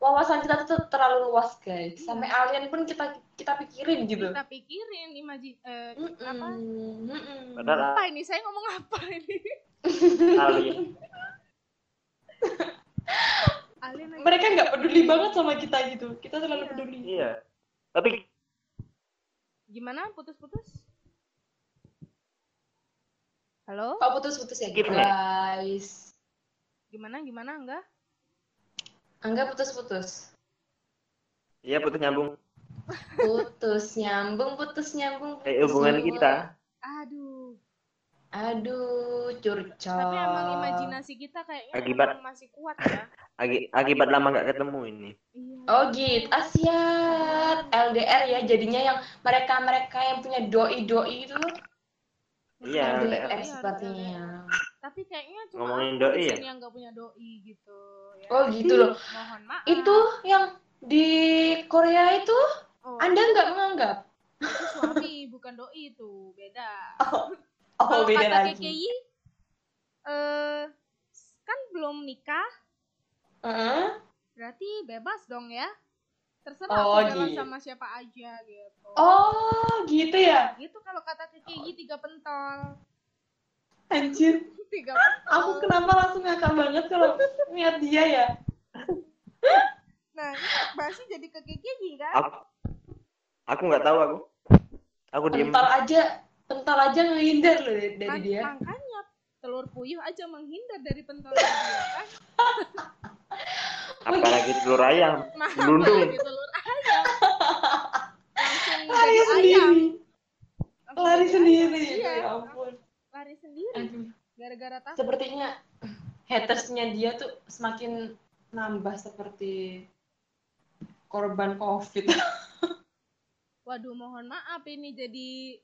wawasan kita tuh terlalu luas, guys. Sampai alien pun kita kita pikirin gitu. kita pikirin imaji eh, Mm-mm. apa Mm-mm. Padahal apa ini saya ngomong apa ini alien. alien aja. Mereka nggak peduli banget sama kita gitu. Kita terlalu Iya. peduli. Iya. Tapi gimana putus-putus halo Kok putus-putus ya, Nek. guys? gimana gimana enggak Angga putus-putus. iya putus nyambung. Putus nyambung, putus nyambung. Kayak putus hubungan nyambung. kita. aduh Aduh, curcol. tapi emang imajinasi kita kayaknya Akibat- masih kuat ya Agi- akibat lama nggak ketemu ini. iya Oh gitu, Asiat LDR ya jadinya yang mereka-mereka yang punya doi-doi itu Iya, LDR LDR. sepertinya. tapi kayaknya cuma Ngomongin doi ya? yang nggak punya doi gitu ya. Oh gitu loh. mohon maaf Itu yang di Korea itu oh, Anda nggak menganggap? itu suami bukan doi itu beda Oh, Kalau beda kata lagi. KKI eh kan belum nikah Heeh. berarti bebas dong ya terserah Oh, aku jalan gitu. sama siapa aja gitu Oh, gitu ya. gitu kalau kata KKI tiga pentol Anjir. tiga pentol Aku kenapa langsung ngakak banget kalau lihat dia ya? nah bahasnya jadi ke KKI kan Aku aku nggak tahu aku. Aku diem. Pental aja, pental aja ngehindar loh dari dia. makanya telur puyuh aja menghindar dari pentol dia kan Apalagi telur ayam. Apalagi telur ayam langsung Lari ayam sendiri. Lari sendiri. iya Ya ampun. lari sendiri gara-gara takut Sepertinya hatersnya dia tuh semakin nambah seperti korban COVID. waduh mohon maaf ini jadi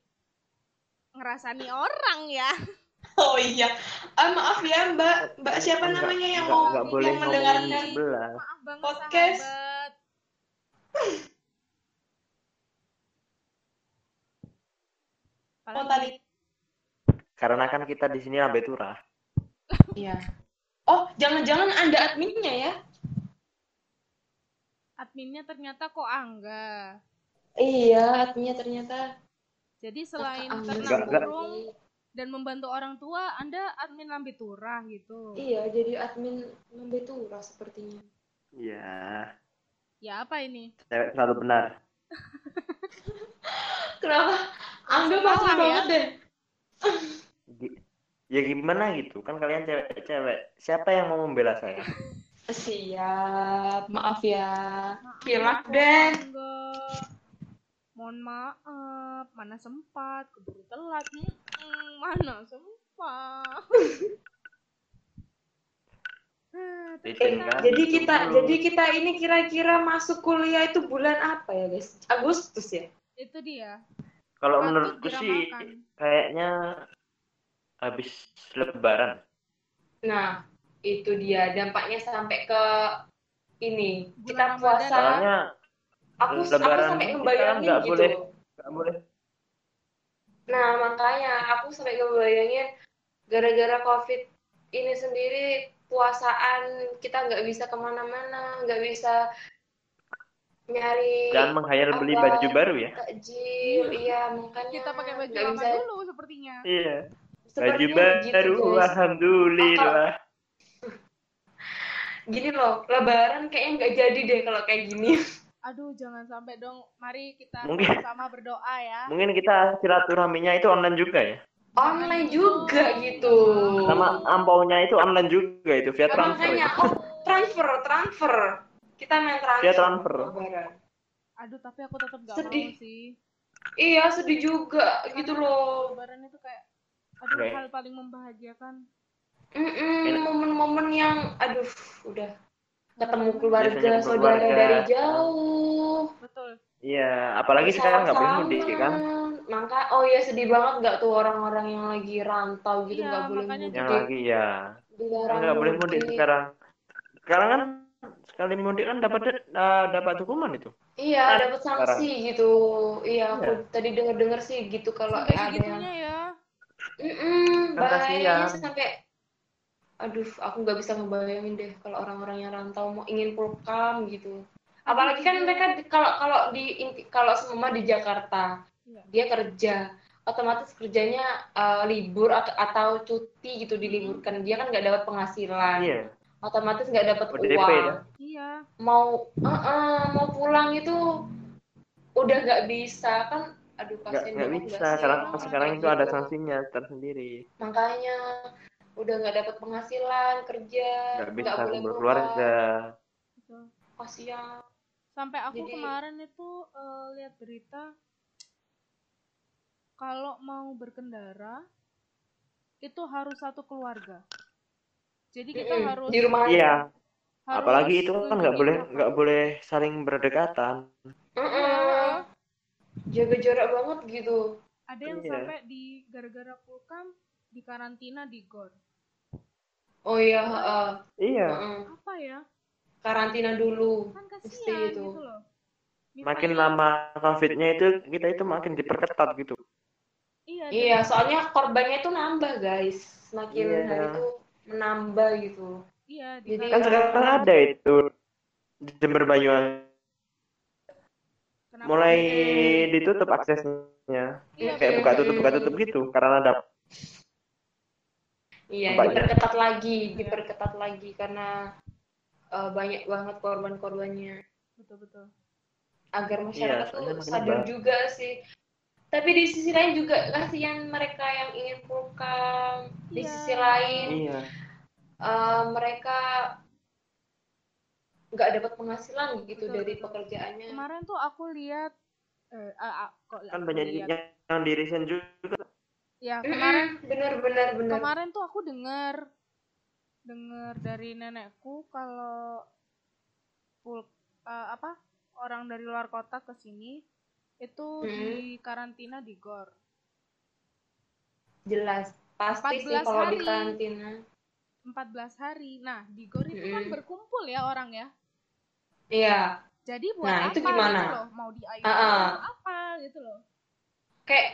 ngerasani orang ya Oh iya, ah, maaf ya Mbak, Mbak siapa Nggak- namanya yang nggak- mau nggak boleh yang mendengarkan? maaf banget Podcast. sahabat Oh tadi karena kan kita di sini lambe turah. Iya. Oh, jangan-jangan Anda adminnya ya? Adminnya ternyata kok Angga. Iya, adminnya ternyata. Jadi selain ternak Enggak, enggak. burung dan membantu orang tua, Anda admin lambe turah gitu. Iya, jadi admin Lambe Tura sepertinya. Iya, Ya apa ini? cewek selalu benar. Kenapa? Anda bawah ya? banget deh. Ya gimana gitu, kan kalian cewek-cewek. Siapa yang mau membela saya? Siap, maaf ya. Kilak kok, deh. Mohon maaf, mana sempat, keburu telat. Hmm, mana sempat. Ah, kan? Jadi kita, Dulu. jadi kita ini kira-kira masuk kuliah itu bulan apa ya guys? Agustus ya? itu dia. Kalau menurutku sih kayaknya habis lebaran. Nah, itu dia dampaknya sampai ke ini. Bulan Kita puasa. Soalnya Aku aku Lebaran sampai kita ngebayangin gitu. boleh. nggak boleh. Nah, makanya aku sampai ngebayangin gara-gara COVID ini sendiri puasaan kita nggak bisa ke mana-mana, nggak bisa nyari Jangan menghayal beli Apa? baju baru ya. takjil, iya makanya Kita pakai baju lama bisa dulu sepertinya. Iya. Baju sepertinya begitu, baru, guys. alhamdulillah. Gini loh, lebaran kayaknya nggak jadi deh kalau kayak gini. Aduh, jangan sampai dong. Mari kita Mungkin- sama berdoa ya. Mungkin kita silaturahminya itu online juga ya. Online juga gitu. Sama ampaunya itu online juga itu via Nah, transfer. makanya, itu. oh transfer, transfer. Kita main transfer. Via transfer. Aduh, tapi aku tetap gak Sedih. mau sih. Iya, sedih juga gitu loh. Lebaran itu kayak aduh Oke. hal paling membahagiakan. Momen-momen yang aduh udah ketemu keluarga ketemu saudara keluarga. dari jauh Betul. Iya, apalagi sekarang nggak boleh mudik ya kan. maka oh ya sedih banget nggak tuh orang-orang yang lagi rantau gitu Iya, nggak boleh makanya mudik Yang lagi ya. nggak boleh mudik sekarang. Sekarang kan sekali mudik kan dapat eh, dapat hukuman itu. iya Kan dapat sanksi gitu iya aku Iya. tadi dengar-dengar sih gitu kalau ada yang ya. Mm-mm, Kan bahayanya sampai aduh aku nggak bisa ngebayangin deh kalau orang-orang yang rantau mau ingin pulang gitu apalagi kan mereka kalau kalau di kalau semua di Jakarta Iya. dia kerja otomatis kerjanya eh, libur atau, atau cuti gitu diliburkan dia kan nggak dapat penghasilan Iya. otomatis nggak dapat uang. Iya. mau eh-eh, mau pulang itu udah nggak bisa kan aduh Nggak kasihan nggak bisa sekarang kayak itu ada gitu. sanksinya tersendiri. makanya udah nggak dapat penghasilan kerja Nggak bisa boleh kumpul keluar keluarga. Betul. kasihan Sampai aku Jadi- kemarin itu eh, lihat berita kalau mau berkendara itu harus satu keluarga. Jadi kita Mm-mm, harus di rumah. Iya. harus Apalagi itu kan nggak boleh nggak boleh saling berdekatan. Mm-mm. jaga jarak banget gitu Ada yang Iya. sampai di gara-gara kulkam di karantina di gor. oh iya heeh. Iya. Heeh. Apa ya? karantina dulu Kan Mesti kasihan itu. gitu loh. Makin lama COVID-nya itu kita itu makin diperketat gitu. Iya. iya soalnya korbannya itu nambah guys semakin Iya. hari itu menambah gitu Iya, di Jadi- Kan sekarang ada itu di Jember Banyuwangi Kenapa? mulai ditutup aksesnya. Iya, Kayak buka tutup buka tutup gitu karena ada iya Banyak. diperketat lagi Iya. diperketat lagi karena eh, banyak banget korban-korbannya betul betul. agar masyarakat Iya, tuh sadar juga sih. Tapi di sisi lain juga kasihan mereka yang ingin pulang. Di Iya. sisi lain iya eh, mereka nggak dapat penghasilan gitu Betul, dari betul. pekerjaannya. Kemarin tuh aku lihat eh ah, kok kan banyak lihat. yang, yang di juga. Ya, kemarin bener bener bener. kemarin tuh aku dengar dengar dari nenekku kalau pul eh, apa orang dari luar kota ke sini itu Hmm. di karantina di gor. Jelas pasti sih 14 kalau di hari. karantina. 14 hari. Nah, di gor itu kan Mm-mm. berkumpul ya orang ya. Iya, Jadi buat Nah, apa itu gimana? gitu loh? Mau di IU Ah, ah. apa gitu loh. kayak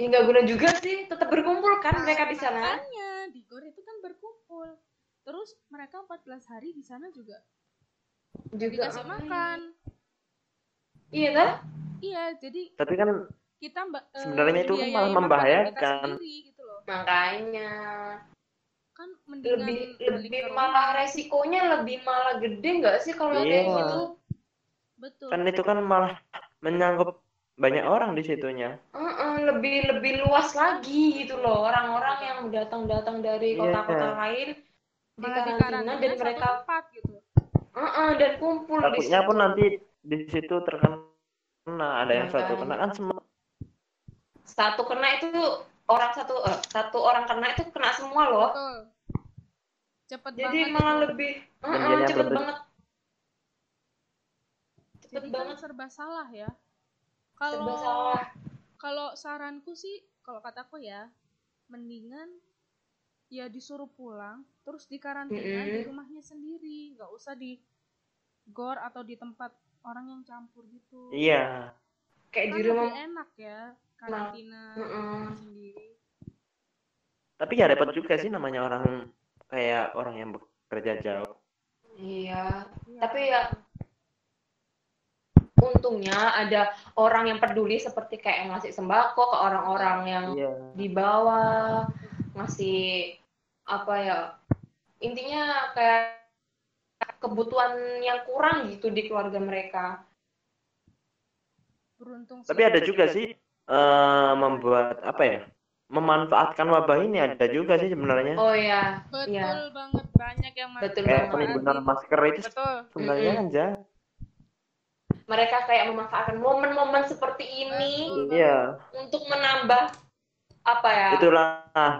ya nggak guna juga sih tetap berkumpul kan mereka di sana Makanya di gor itu kan berkumpul. Terus mereka 14 hari di sana juga juga dikasih makan. iya kan Iya, jadi Tapi kan kita mbak eh, Sebenarnya itu kan biayain malah membahayakan. sendiri gitu loh. makanya Kan mendingan lebih lebih malah resikonya lebih malah gede nggak sih kalau kayak Iya. gitu Betul. kan itu kan malah menyangkut banyak orang di situnya. Heeh, lebih lebih luas lagi gitu loh orang-orang yang datang-datang dari Iya. kota-kota lain di karantina dan mereka tempat gitu. Heeh, dan kumpul di Takutnya pun nanti di situ terkena ada yang satu kena kan semua. satu kena itu orang satu eh, satu orang kena itu kena semua loh Betul. Cepet jadi banget malah itu. lebih Heeh, dianya cepet banget cepet Jadi kan banget serba salah ya. serba Kalau salah kalau saranku sih kalau kataku ya mendingan ya disuruh pulang terus dikarantina di Mm-mm. rumahnya sendiri nggak usah di gor atau di tempat orang yang campur gitu Iya. kayak kan di rumah lebih enak ya karantina Mm-mm. sendiri Tapi ya repot juga sih namanya orang kayak orang yang bekerja jauh. iya Iya, Tapi ya, untungnya ada orang yang peduli seperti kayak ngasih sembako ke orang-orang yang Iya. di bawah ngasih apa ya intinya kayak kebutuhan yang kurang gitu di keluarga mereka beruntung Tapi ada juga sih eh, membuat apa ya? Memanfaatkan wabah ini ada juga sih sebenarnya. oh ya betul Iya. banget banyak yang Betul Kayak penimbunan masker itu betul sebenarnya kan jahat. Mereka kayak memanfaatkan momen-momen seperti ini. Iya. untuk menambah apa ya Itulah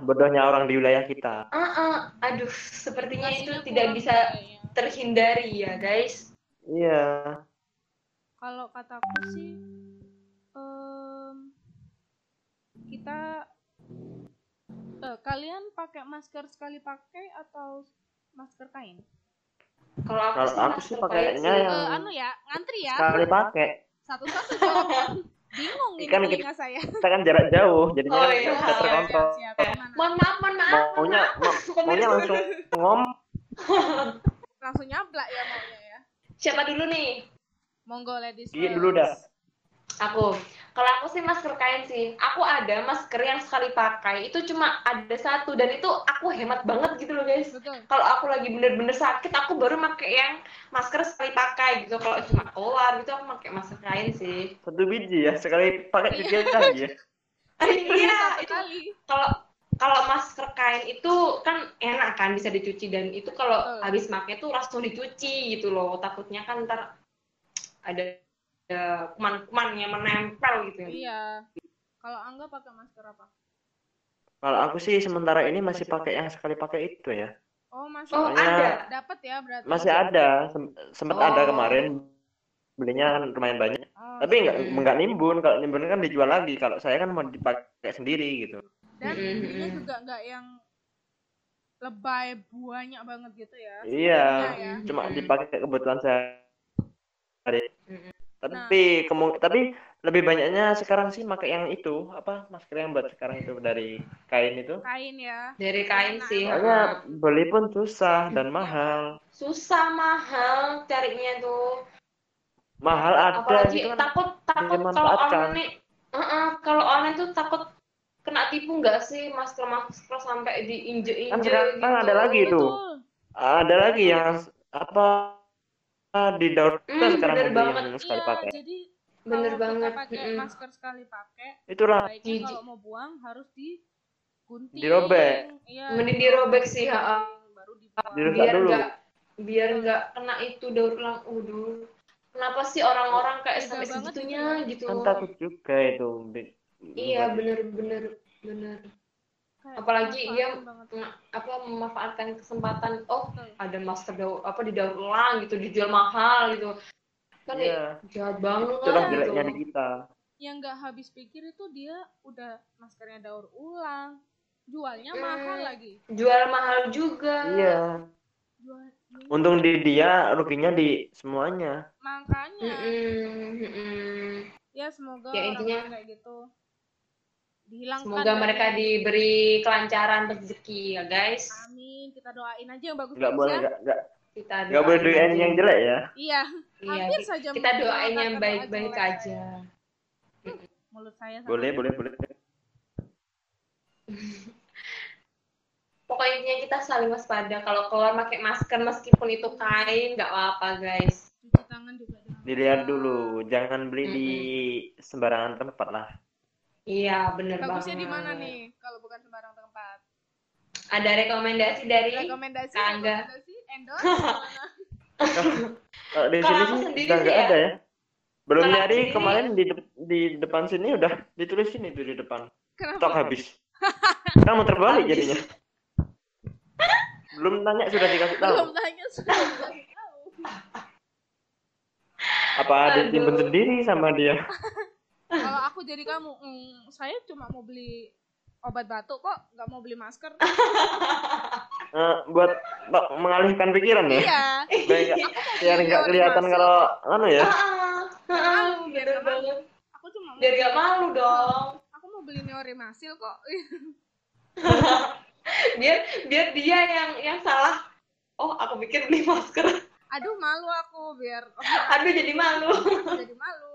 bodohnya orang di wilayah kita. Ah, ah, aduh sepertinya itu Ngasihnya tidak kurang bisa kayaknya. terhindari ya guys Iya. kalau kataku sih em, kita eh, kalian pakai masker sekali pakai atau masker kain kalau aku Kalau sih aku sih kain pakainya yang Eh, anu ya ngantri ya sekali pakai. satu-satu jawaban bingung ini Kan telinga saya Kita kan jarak jauh, jadinya Oh, kan iya. bisa terkontrol. siap, siap. Gimana? mohon maaf mohon maaf Maunya maunya langsung ngom. langsung nyablak ya maunya ya siapa dulu nih monggo ladies first. dulu dah. Aku, kalau aku sih masker kain sih. Aku ada masker yang sekali pakai, itu cuma ada satu dan itu aku hemat banget gitu loh guys. Kalau aku lagi bener-bener sakit, aku baru pakai yang masker sekali pakai gitu. Kalau cuma keluar gitu, aku pakai masker kain sih. Satu biji ya, sekali pakai cuci lagi ya. Iya, satu itu kali kalau kalau masker kain itu kan enak kan bisa dicuci dan itu kalau habis pakai tuh langsung dicuci gitu loh. Takutnya kan ntar ada kuman-kuman yang menempel gitu. iya kalau angga pakai masker apa Kalau aku sih sementara ini masih pakai yang sekali pakai itu ya. oh masih Oh, ada. dapat ya berarti Masih ada, sem- sempat ada Oh. kemarin. Belinya kan lumayan banyak. Oh, Tapi nggak Hmm. nggak nimbun. Kalau nimbun kan dijual lagi. Kalau saya kan mau dipakai sendiri gitu. dan belinya mm-mm. juga nggak yang lebay banyak banget gitu ya Iya. Ya. Cuma Mm-mm. dipakai kebutuhan saya. Mm-mm. Tapi kemu- tapi lebih banyaknya sekarang sih pakai yang itu apa masker yang buat sekarang itu dari kain itu. kain ya Dari kain Enak. sih. Soalnya beli pun susah dan mahal. Susah mahal carinya tuh. Mahal ada Apalagi gitu kan. takut takut kalau online Heeh, kalau online tuh takut kena tipu nggak sih masker masker sampai Kan diinjek-injek sekarang gitu. ada lagi tuh. betul Ada lagi yang apa di daur Hmm, kita sekarang bener beli banget. yang sekali iya pakai. jadi Bener kalau banget. pakai mm-mm. masker sekali pakai Itulah baiknya Jijik. kalau mau buang harus digunting Dirobek. iya Mending dirobek sih, ha-ha. baru dibuang Dirusak biar dulu. nggak biar nggak kena itu daur ulang. Waduh. Kenapa sih orang-orang kayak sampai segitunya gitu? Kan takut juga itu. Iya bener-bener bener. Kayak Apalagi dia apa memanfaatkan kesempatan oh Betul. ada masker daur apa di daur ulang gitu dijual mahal gitu kan ya, Iya. jahat banget Itulah gitu. jeleknya di kita. yang nggak habis pikir itu dia udah maskernya daur ulang jualnya Hmm. mahal lagi jual mahal juga Iya. jual Untung di dia, ruginya di semuanya. makanya Mm-mm, mm-mm. ya semoga Ya, orang intinya- kayak gitu dihilangkan. Semoga dari- mereka diberi kelancaran rezeki ya guys. Amin. Kita doain aja yang bagus nggak boleh nggak nggak Kita nggak boleh doain aja. yang jelek ya Iya, Iya, hampir saja kita doain yang baik-baik jelek. aja. Mulut saya sama boleh boleh boleh Pokoknya kita saling waspada. Kalau keluar pakai masker meskipun itu kain nggak apa-apa guys. cuci tangan juga dilihat dulu jangan beli di sembarangan tempat lah Iya bener Bagusnya banget. di mana nih kalau bukan sembarang tempat? Ada rekomendasi dari Rekomendasi, Angga. rekomendasi, endorse, kalau di sini aku sih sendiri udah sih nggak ya. ada ya belum aku nyari sendiri- kemarin di de- di depan sini udah ditulis sini tuh di depan Kenapa? stok habis kamu terbalik Habis. jadinya belum tanya sudah dikasih tahu Belum tanya sudah dikasih tahu. apa ada simpen sendiri sama dia Kalau aku jadi kamu, mm, saya cuma mau beli obat batuk kok, nggak mau beli masker. Eh, buat mengalihkan pikiran ya iya. biar nggak biar nggak kelihatan kalau anu ya Ah, ah, Biar bener nggak banget. Aku cuma Biar gak malu dong. aku mau beli neorimasil kok. Biar biar dia yang yang salah. Oh, aku pikir beli masker. Aduh malu aku biar Aduh jadi malu. jadi malu.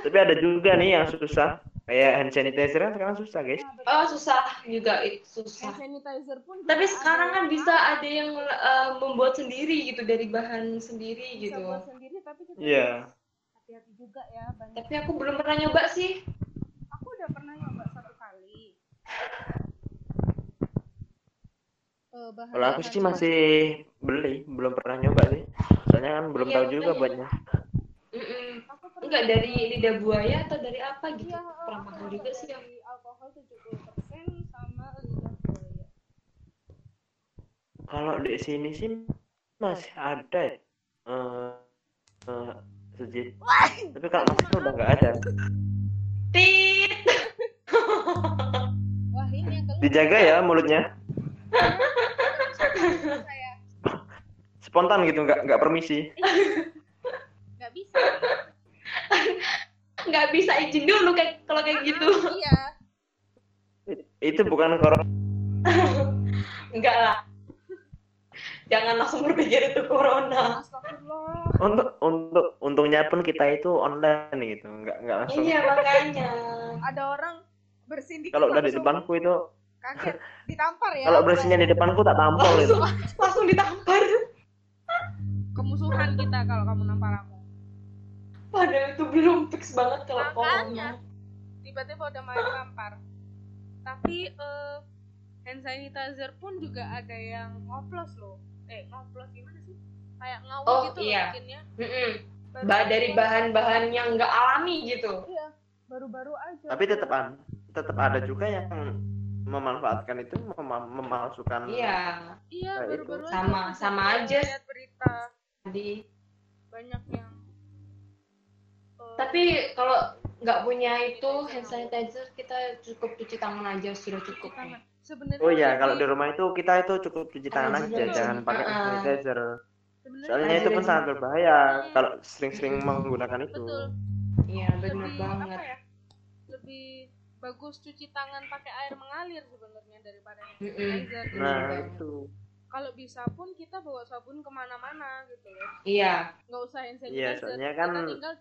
Tapi ada juga nih yang susah kayak hand sanitizer kan sekarang susah guys Oh, susah juga itu susah. Hand sanitizer pun Tapi sekarang kan bisa ada yang eh, membuat sendiri gitu dari bahan sendiri bisa gitu. buat sendiri tapi kita Iya. harus hati-hati juga ya banyak. Tapi aku belum pernah nyoba sih. Aku udah pernah nyoba satu kali. Eh, bahan- Kalau aku sih masih beli, belum pernah nyoba sih. Soalnya kan belum Iya, tahu juga buatnya. Enggak dari lidah buaya atau dari apa gitu. Iya, Kurang aku paham juga sih. dari alkohol 70% sama lidah buaya. Kalau di sini sih masih ada ya. Eh, eh, sejit. Tapi kalau masker udah nggak ada. Tit. Wah, ini yang Dijaga ya mulutnya. Spontan gitu, nggak nggak permisi. Nggak bisa. Nggak bisa izin dulu kayak kalau kayak gitu. Iya. Itu bukan corona. Enggak lah. Jangan langsung berpikir itu corona. Astagfirullah. Untuk untuk untungnya pun kita itu online gitu, nggak nggak langsung. Iya makanya. Ada orang bersin dikit Kalau udah di depanku itu, kaget ditampar ya. kalau bersihnya di depanku tak tampol itu. Langsung, langsung ditampar. Kemusuhan kita kalau kamu nampar aku. Padahal itu belum fix banget kalau Makanya. Tiba-tiba udah main tampar. Tapi eh, hand sanitizer pun juga ada yang ngoplos loh. Eh, ngoplos gimana sih? Kayak ngawur Oh, gitu iya. bikinnya. Mm-mm. Baru- Ba- dari bahan-bahan yang nggak alami gitu. Iya, baru-baru aja. Tapi tetap ada, tetap ada juga yang memanfaatkan itu mema- memalsukan. Iya. Iya, baru-baru aja. Sama- sama aja. lihat berita Jadi, banyak yang tapi kalau nggak punya itu hand sanitizer kita cukup cuci tangan aja sudah cukup. Sebenarnya Oh iya, kalau di rumah itu kita itu cukup cuci tangan aja, juga. jangan pakai hand Uh-uh. sanitizer. Soalnya itu pun sangat berbahaya kalau sering-sering menggunakan itu. betul. Iya benar lebih banget. apa ya? Lebih bagus cuci tangan pakai air mengalir sebenarnya daripada hand sanitizer. Nah, itu. Kalau bisa pun kita bawa sabun ke mana-mana gitu loh. Iya. Nggak usah hand sanitizer. Iya, soalnya kan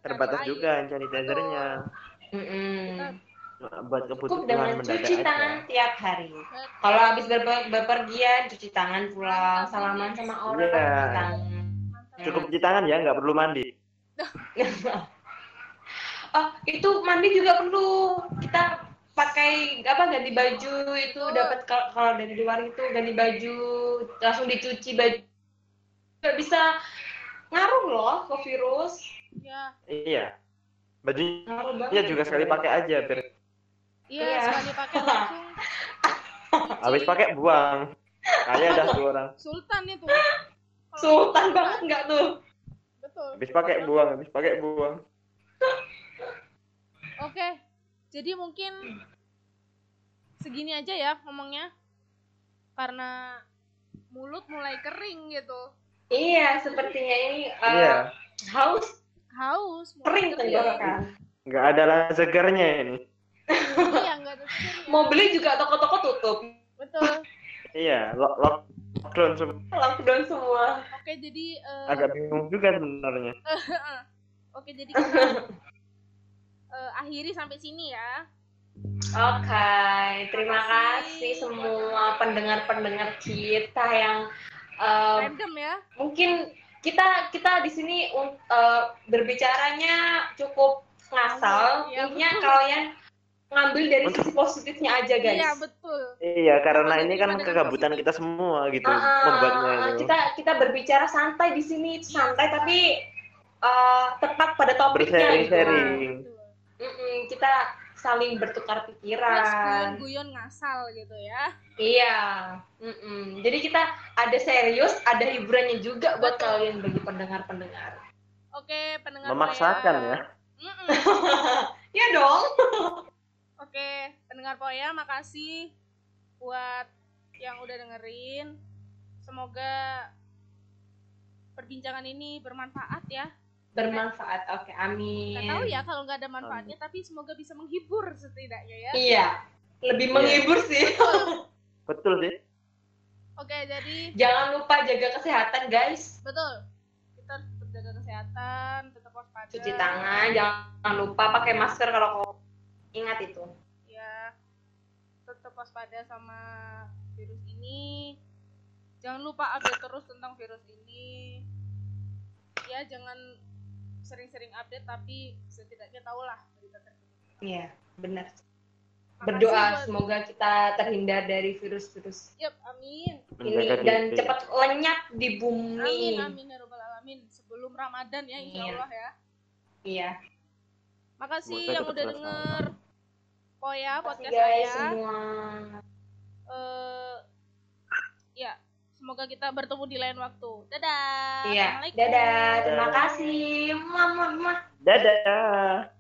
terbatas air. juga hand sanitizernya. Mm-mm. Kita Buat Cukup kebutuhan dengan mendadak cuci aja. tangan tiap hari. Kalau habis berper- bepergian cuci tangan pulang, salaman sama orang cuci tangan. Cukup cuci tangan ya, nggak perlu mandi. oh, itu mandi juga perlu. Kita pakai apa ganti baju itu Betul. dapat kalau kalau dari luar itu ganti baju langsung dicuci baju nggak bisa ngaruh loh ke virus Ya, Iya. Baju Iya juga sekali pakai aja, biar iya Iya. sekali pakai langsung. habis pakai buang. Kayaknya ada dua orang. Sultan itu. Sultan banget nggak tuh Betul. Habis pakai buang, habis pakai buang. Oke, jadi mungkin segini aja ya ngomongnya, karena mulut mulai kering gitu, iya sepertinya ini uh, Iya. haus haus, kering tenggorokan nggak ada lah segarnya ini. iya nggak ada segernya. Mau beli juga toko-toko tutup. betul Iya, lock lockdown semua. Lockdown semua. oke jadi eh, Agak bingung juga sebenarnya. oke jadi kita eh, akhiri sampai sini ya Oke, terima Makasih. kasih semua pendengar-pendengar kita yang eh, random ya mungkin kita kita di sini eh, berbicaranya cukup ngasal. Iya, Intinya kalian ngambil dari sisi positifnya aja, guys. iya betul Iya, karena ini kan kegabutan kita semua gitu membuatnya itu. kita kita berbicara santai di sini santai tapi eh, tepat pada topiknya gitu. Mm-mm, kita saling bertukar pikiran. guyon-guyon ngasal gitu ya Iya. Mm-mm. Jadi kita ada serius, ada hiburannya juga buat Betul. kalian bagi pendengar-pendengar. oke pendengar Memaksakan Poya. ya. Mm-mm. ya dong. oke pendengar Poya makasih buat yang udah dengerin semoga perbincangan ini bermanfaat ya Bermanfaat. Oke, amin. Gak tahu ya kalau nggak ada manfaatnya, tapi semoga bisa menghibur setidaknya ya. Iya. Lebih Iya. menghibur sih. Betul sih. Oke, jadi Jangan lupa jaga kesehatan, guys. betul. Kita harus tetap jaga kesehatan, tetap waspada. Cuci tangan, jangan lupa pakai masker kalau kau ingat itu. Ya, tetap waspada sama virus ini. Jangan lupa update terus tentang virus ini. Ya, jangan sering-sering update, tapi setidaknya tahulah berita terkini. Iya, benar. Makasih Berdoa buat- semoga kita terhindar dari virus-virus Yap, amin. ini dan cepat lenyap di bumi. Amin, amin ya robbal alamin. Sebelum Ramadan ya, insya Iya. Allah ya. Iya. Makasih Semoga yang udah denger Poya Makasih podcast guys saya. semua. Eh, ya, semoga kita bertemu di lain waktu. Dadah. Iya. Dadah. Terima kasih. Mama, mama. Dadah.